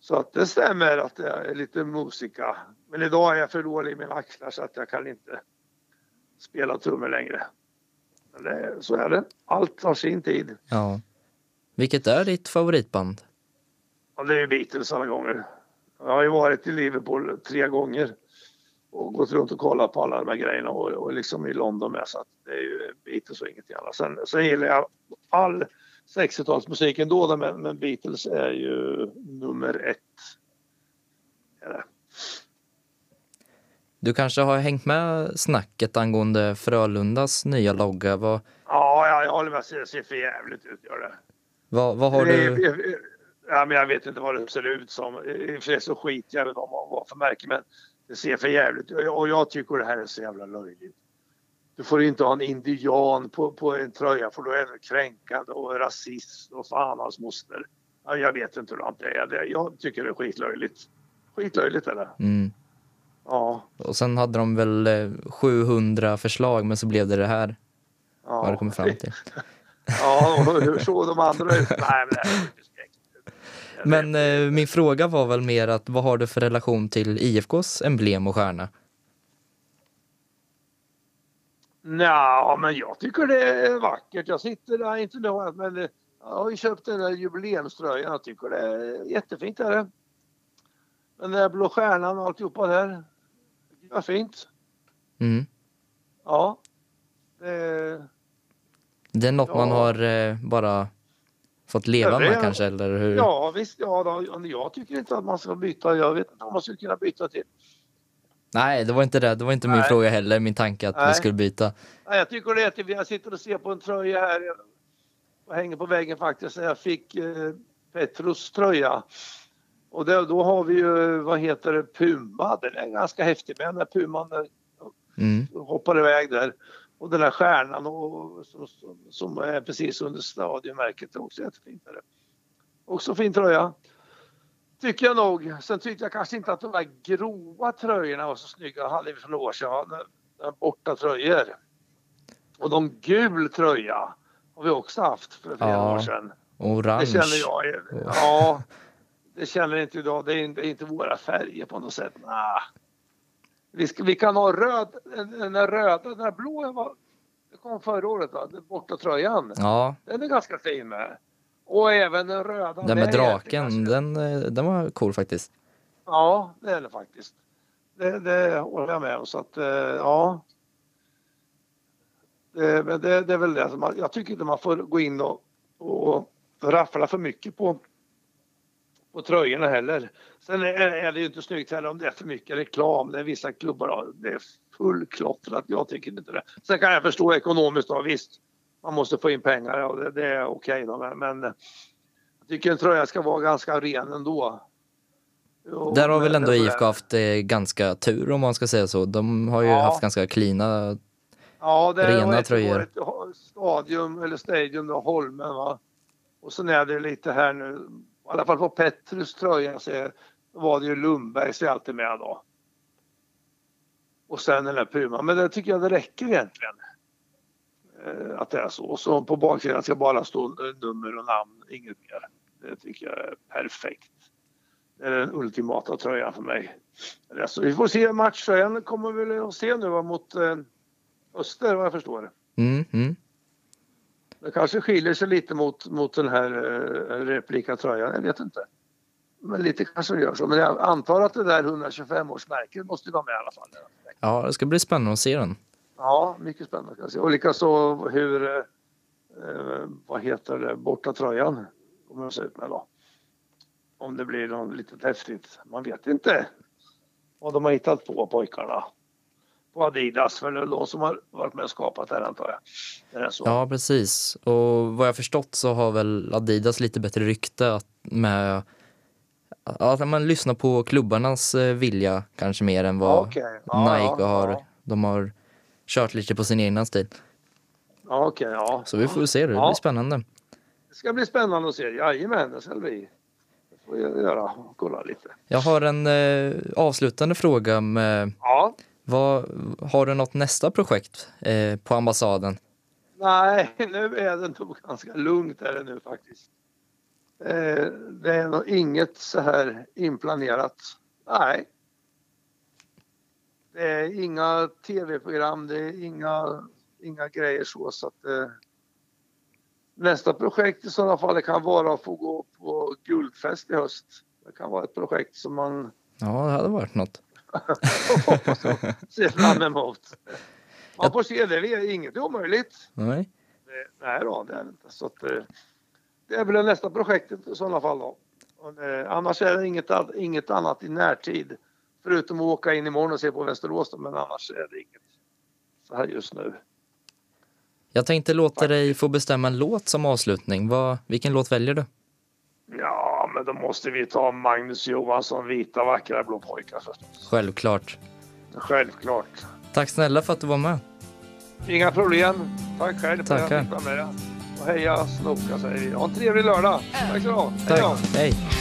Så att det stämmer att det är lite musika. Men idag är jag för dålig i mina axlar så att jag kan inte spela trummor längre. Men det, så är det. Allt tar sin tid. Ja. Vilket är ditt favoritband? Och det är ju Beatles alla gånger. Jag har ju varit i Liverpool tre gånger och gått runt och kollat på alla de här grejerna och, och liksom i London med så att det är ju Beatles och ingenting annat. Sen, sen gillar jag all 60-talsmusik ändå då, men, men Beatles är ju nummer ett. Det. Du kanske har hängt med snacket angående Frölundas nya logga. Vad, Ja, jag, jag håller med. Det ser för jävligt ut gör det. vad, vad har Det- du? Ja, men jag vet inte vad det ser ut som. I och för sig så skiter jag vad vad för märke men det ser för jävligt. Och jag tycker det här är så jävla löjligt. Du får inte ha en indian på, på en tröja för då är det kränkande och rasist och fan hans moster. Ja, jag vet inte hur det är. Jag tycker det är skitlöjligt. Skitlöjligt är det. Mm. Ja. Och sen hade de väl eh, 700 förslag men så blev det det här. ja. Vad det kommer fram till. Ja, och hur såg de andra ut? Nej, men det. Men eh, min fråga var väl mer att vad har du för relation till IFKs emblem och stjärna? Nja, men jag tycker det är vackert. Jag sitter där, inte nu, men eh, jag har ju köpt den där jubileumströjan. Jag tycker det är jättefint. Är det. Den där blå stjärnan och alltihopa där. Det var fint. Mm. Ja. Det, Det är något man Ja. har eh, bara fått leva med kanske, eller hur? ja visst, ja, då, jag tycker inte att man ska byta. Jag vet inte om man skulle kunna byta till Nej, det var inte det. Det var inte min Nej. fråga heller. Min tanke att vi Nej. skulle byta. Nej, jag tycker det är att jag sitter och ser på en tröja här. Jag hänger på väggen faktiskt. Jag fick eh, Petrus tröja. Och det, då har vi ju, vad heter det, Puma. Den är ganska häftig med när Puman eh, Mm. hoppar iväg där. Och den där stjärnan och, som, som, är precis under stadiomärket är också jättefint. Är det. Också fin tröja. Tycker jag nog. Sen tyckte jag kanske inte att de där gråa tröjorna var så snygga. Hade vi för några år sedan. Borta tröjor. Och de gul tröja har vi också haft för flera Ja, år sedan. Orange. Det känner jag. Ja, det känner inte idag. Det är inte, det är inte våra färger på något sätt. Nah. Vi, ska, vi kan ha röd, den, den där röda, den där blå var, det kom förra året va? Den borta tröjan. Ja, Den är ganska fin med. Och även den röda den med draken, den, eh, den var cool faktiskt. Ja, det är det faktiskt. Det, det håller jag med om. Så att, eh, ja. Det, men det, det är väl det. som man- Jag tycker inte man får gå in och, och raffla för mycket på, på tröjorna heller. Sen är, det ju inte snyggt heller om det är för mycket reklam. Det är vissa klubbar det är fullklottrat. Jag tycker inte det. Sen kan jag förstå ekonomiskt då, visst. Man måste få in pengar och det, det är okej då. Men, men jag tycker en tröja ska vara ganska ren ändå. Jo, Där har väl ändå IFK haft eh, ganska tur om man ska säga så. De har ju Ja. haft ganska cleana. Ja, det Rena inte tröjor. varit Stadium eller Stadium och Holmen va. Och sen är det lite här nu, i alla fall på Petrus tröja så var det ju Lundbergs är alltid med då. Och sen den där Puma, men det tycker jag det räcker egentligen. Eh, att det är så. Och så på baksidan ska bara stå nummer och namn, inget mer. Det tycker jag är perfekt. Det är den ultimata tröjan för mig. Så vi får se matchtröjan kommer vi väl att se nu mot eh, Öster vad jag förstår. Mm, mm. Det kanske skiljer sig lite mot, mot den här eh, replika tröjan, jag vet inte. Men lite kanske det gör så. Men jag antar att det där 125-årsmärket måste vara med i alla fall. Ja, det ska bli spännande att se den. Ja, mycket spännande jag säga. Och likaså hur, eh, vad heter det, borta tröjan kommer att se ut med då. Om det blir något litet häftigt. Man vet inte vad de har hittat på pojkarna. På Adidas, för det är de som har varit med och skapat det här antar jag. Det är så. Ja, precis. Och vad jag förstått så har väl Adidas lite bättre rykte att med att man lyssnar på klubbarnas eh, vilja kanske mer än vad okej. Ja, Nike ja, har. ja. De har kört lite på sin egna stil. Ja, okej, ja. Så vi får se det. Det blir spännande. Det ska bli spännande att se. Jajamän, det ska det bli. Får jag göra. Kolla lite. Jag har en eh, avslutande fråga med Ja. Vad, har du något nästa projekt eh, på ambassaden? Nej, nu är det nog ganska lugnt är det nu faktiskt. Eh, det är nog inget så här inplanerat. Nej. Det är inga tv-program, det är inga, inga grejer så. så att, eh, nästa projekt i sådana fall kan vara att få gå på guldfest i höst. Det kan vara ett projekt som man Ja, det hade varit något. Hoppas och ser fram emot. Man får se, det är inget omöjligt. Nej. Det- Nej då, det är inte. Så att, eh, det är väl nästa projektet i sådana fall då. Och, eh, annars är det inget, inget annat i närtid. Förutom att åka in imorgon och se på Västerås då, men annars är det inget så här just nu. Jag tänkte låta dig få bestämma en låt som avslutning. Vad, vilken låt väljer du? Ja, men då måste vi ta Magnus Johansson, Vita vackra blå pojkar förstås. Självklart. Självklart. Tack snälla för att du var med. Inga problem. Tack själv för att jag fick vara med. Och heja Snoka säger vi. Ha en trevlig lördag. Tack så du. Hej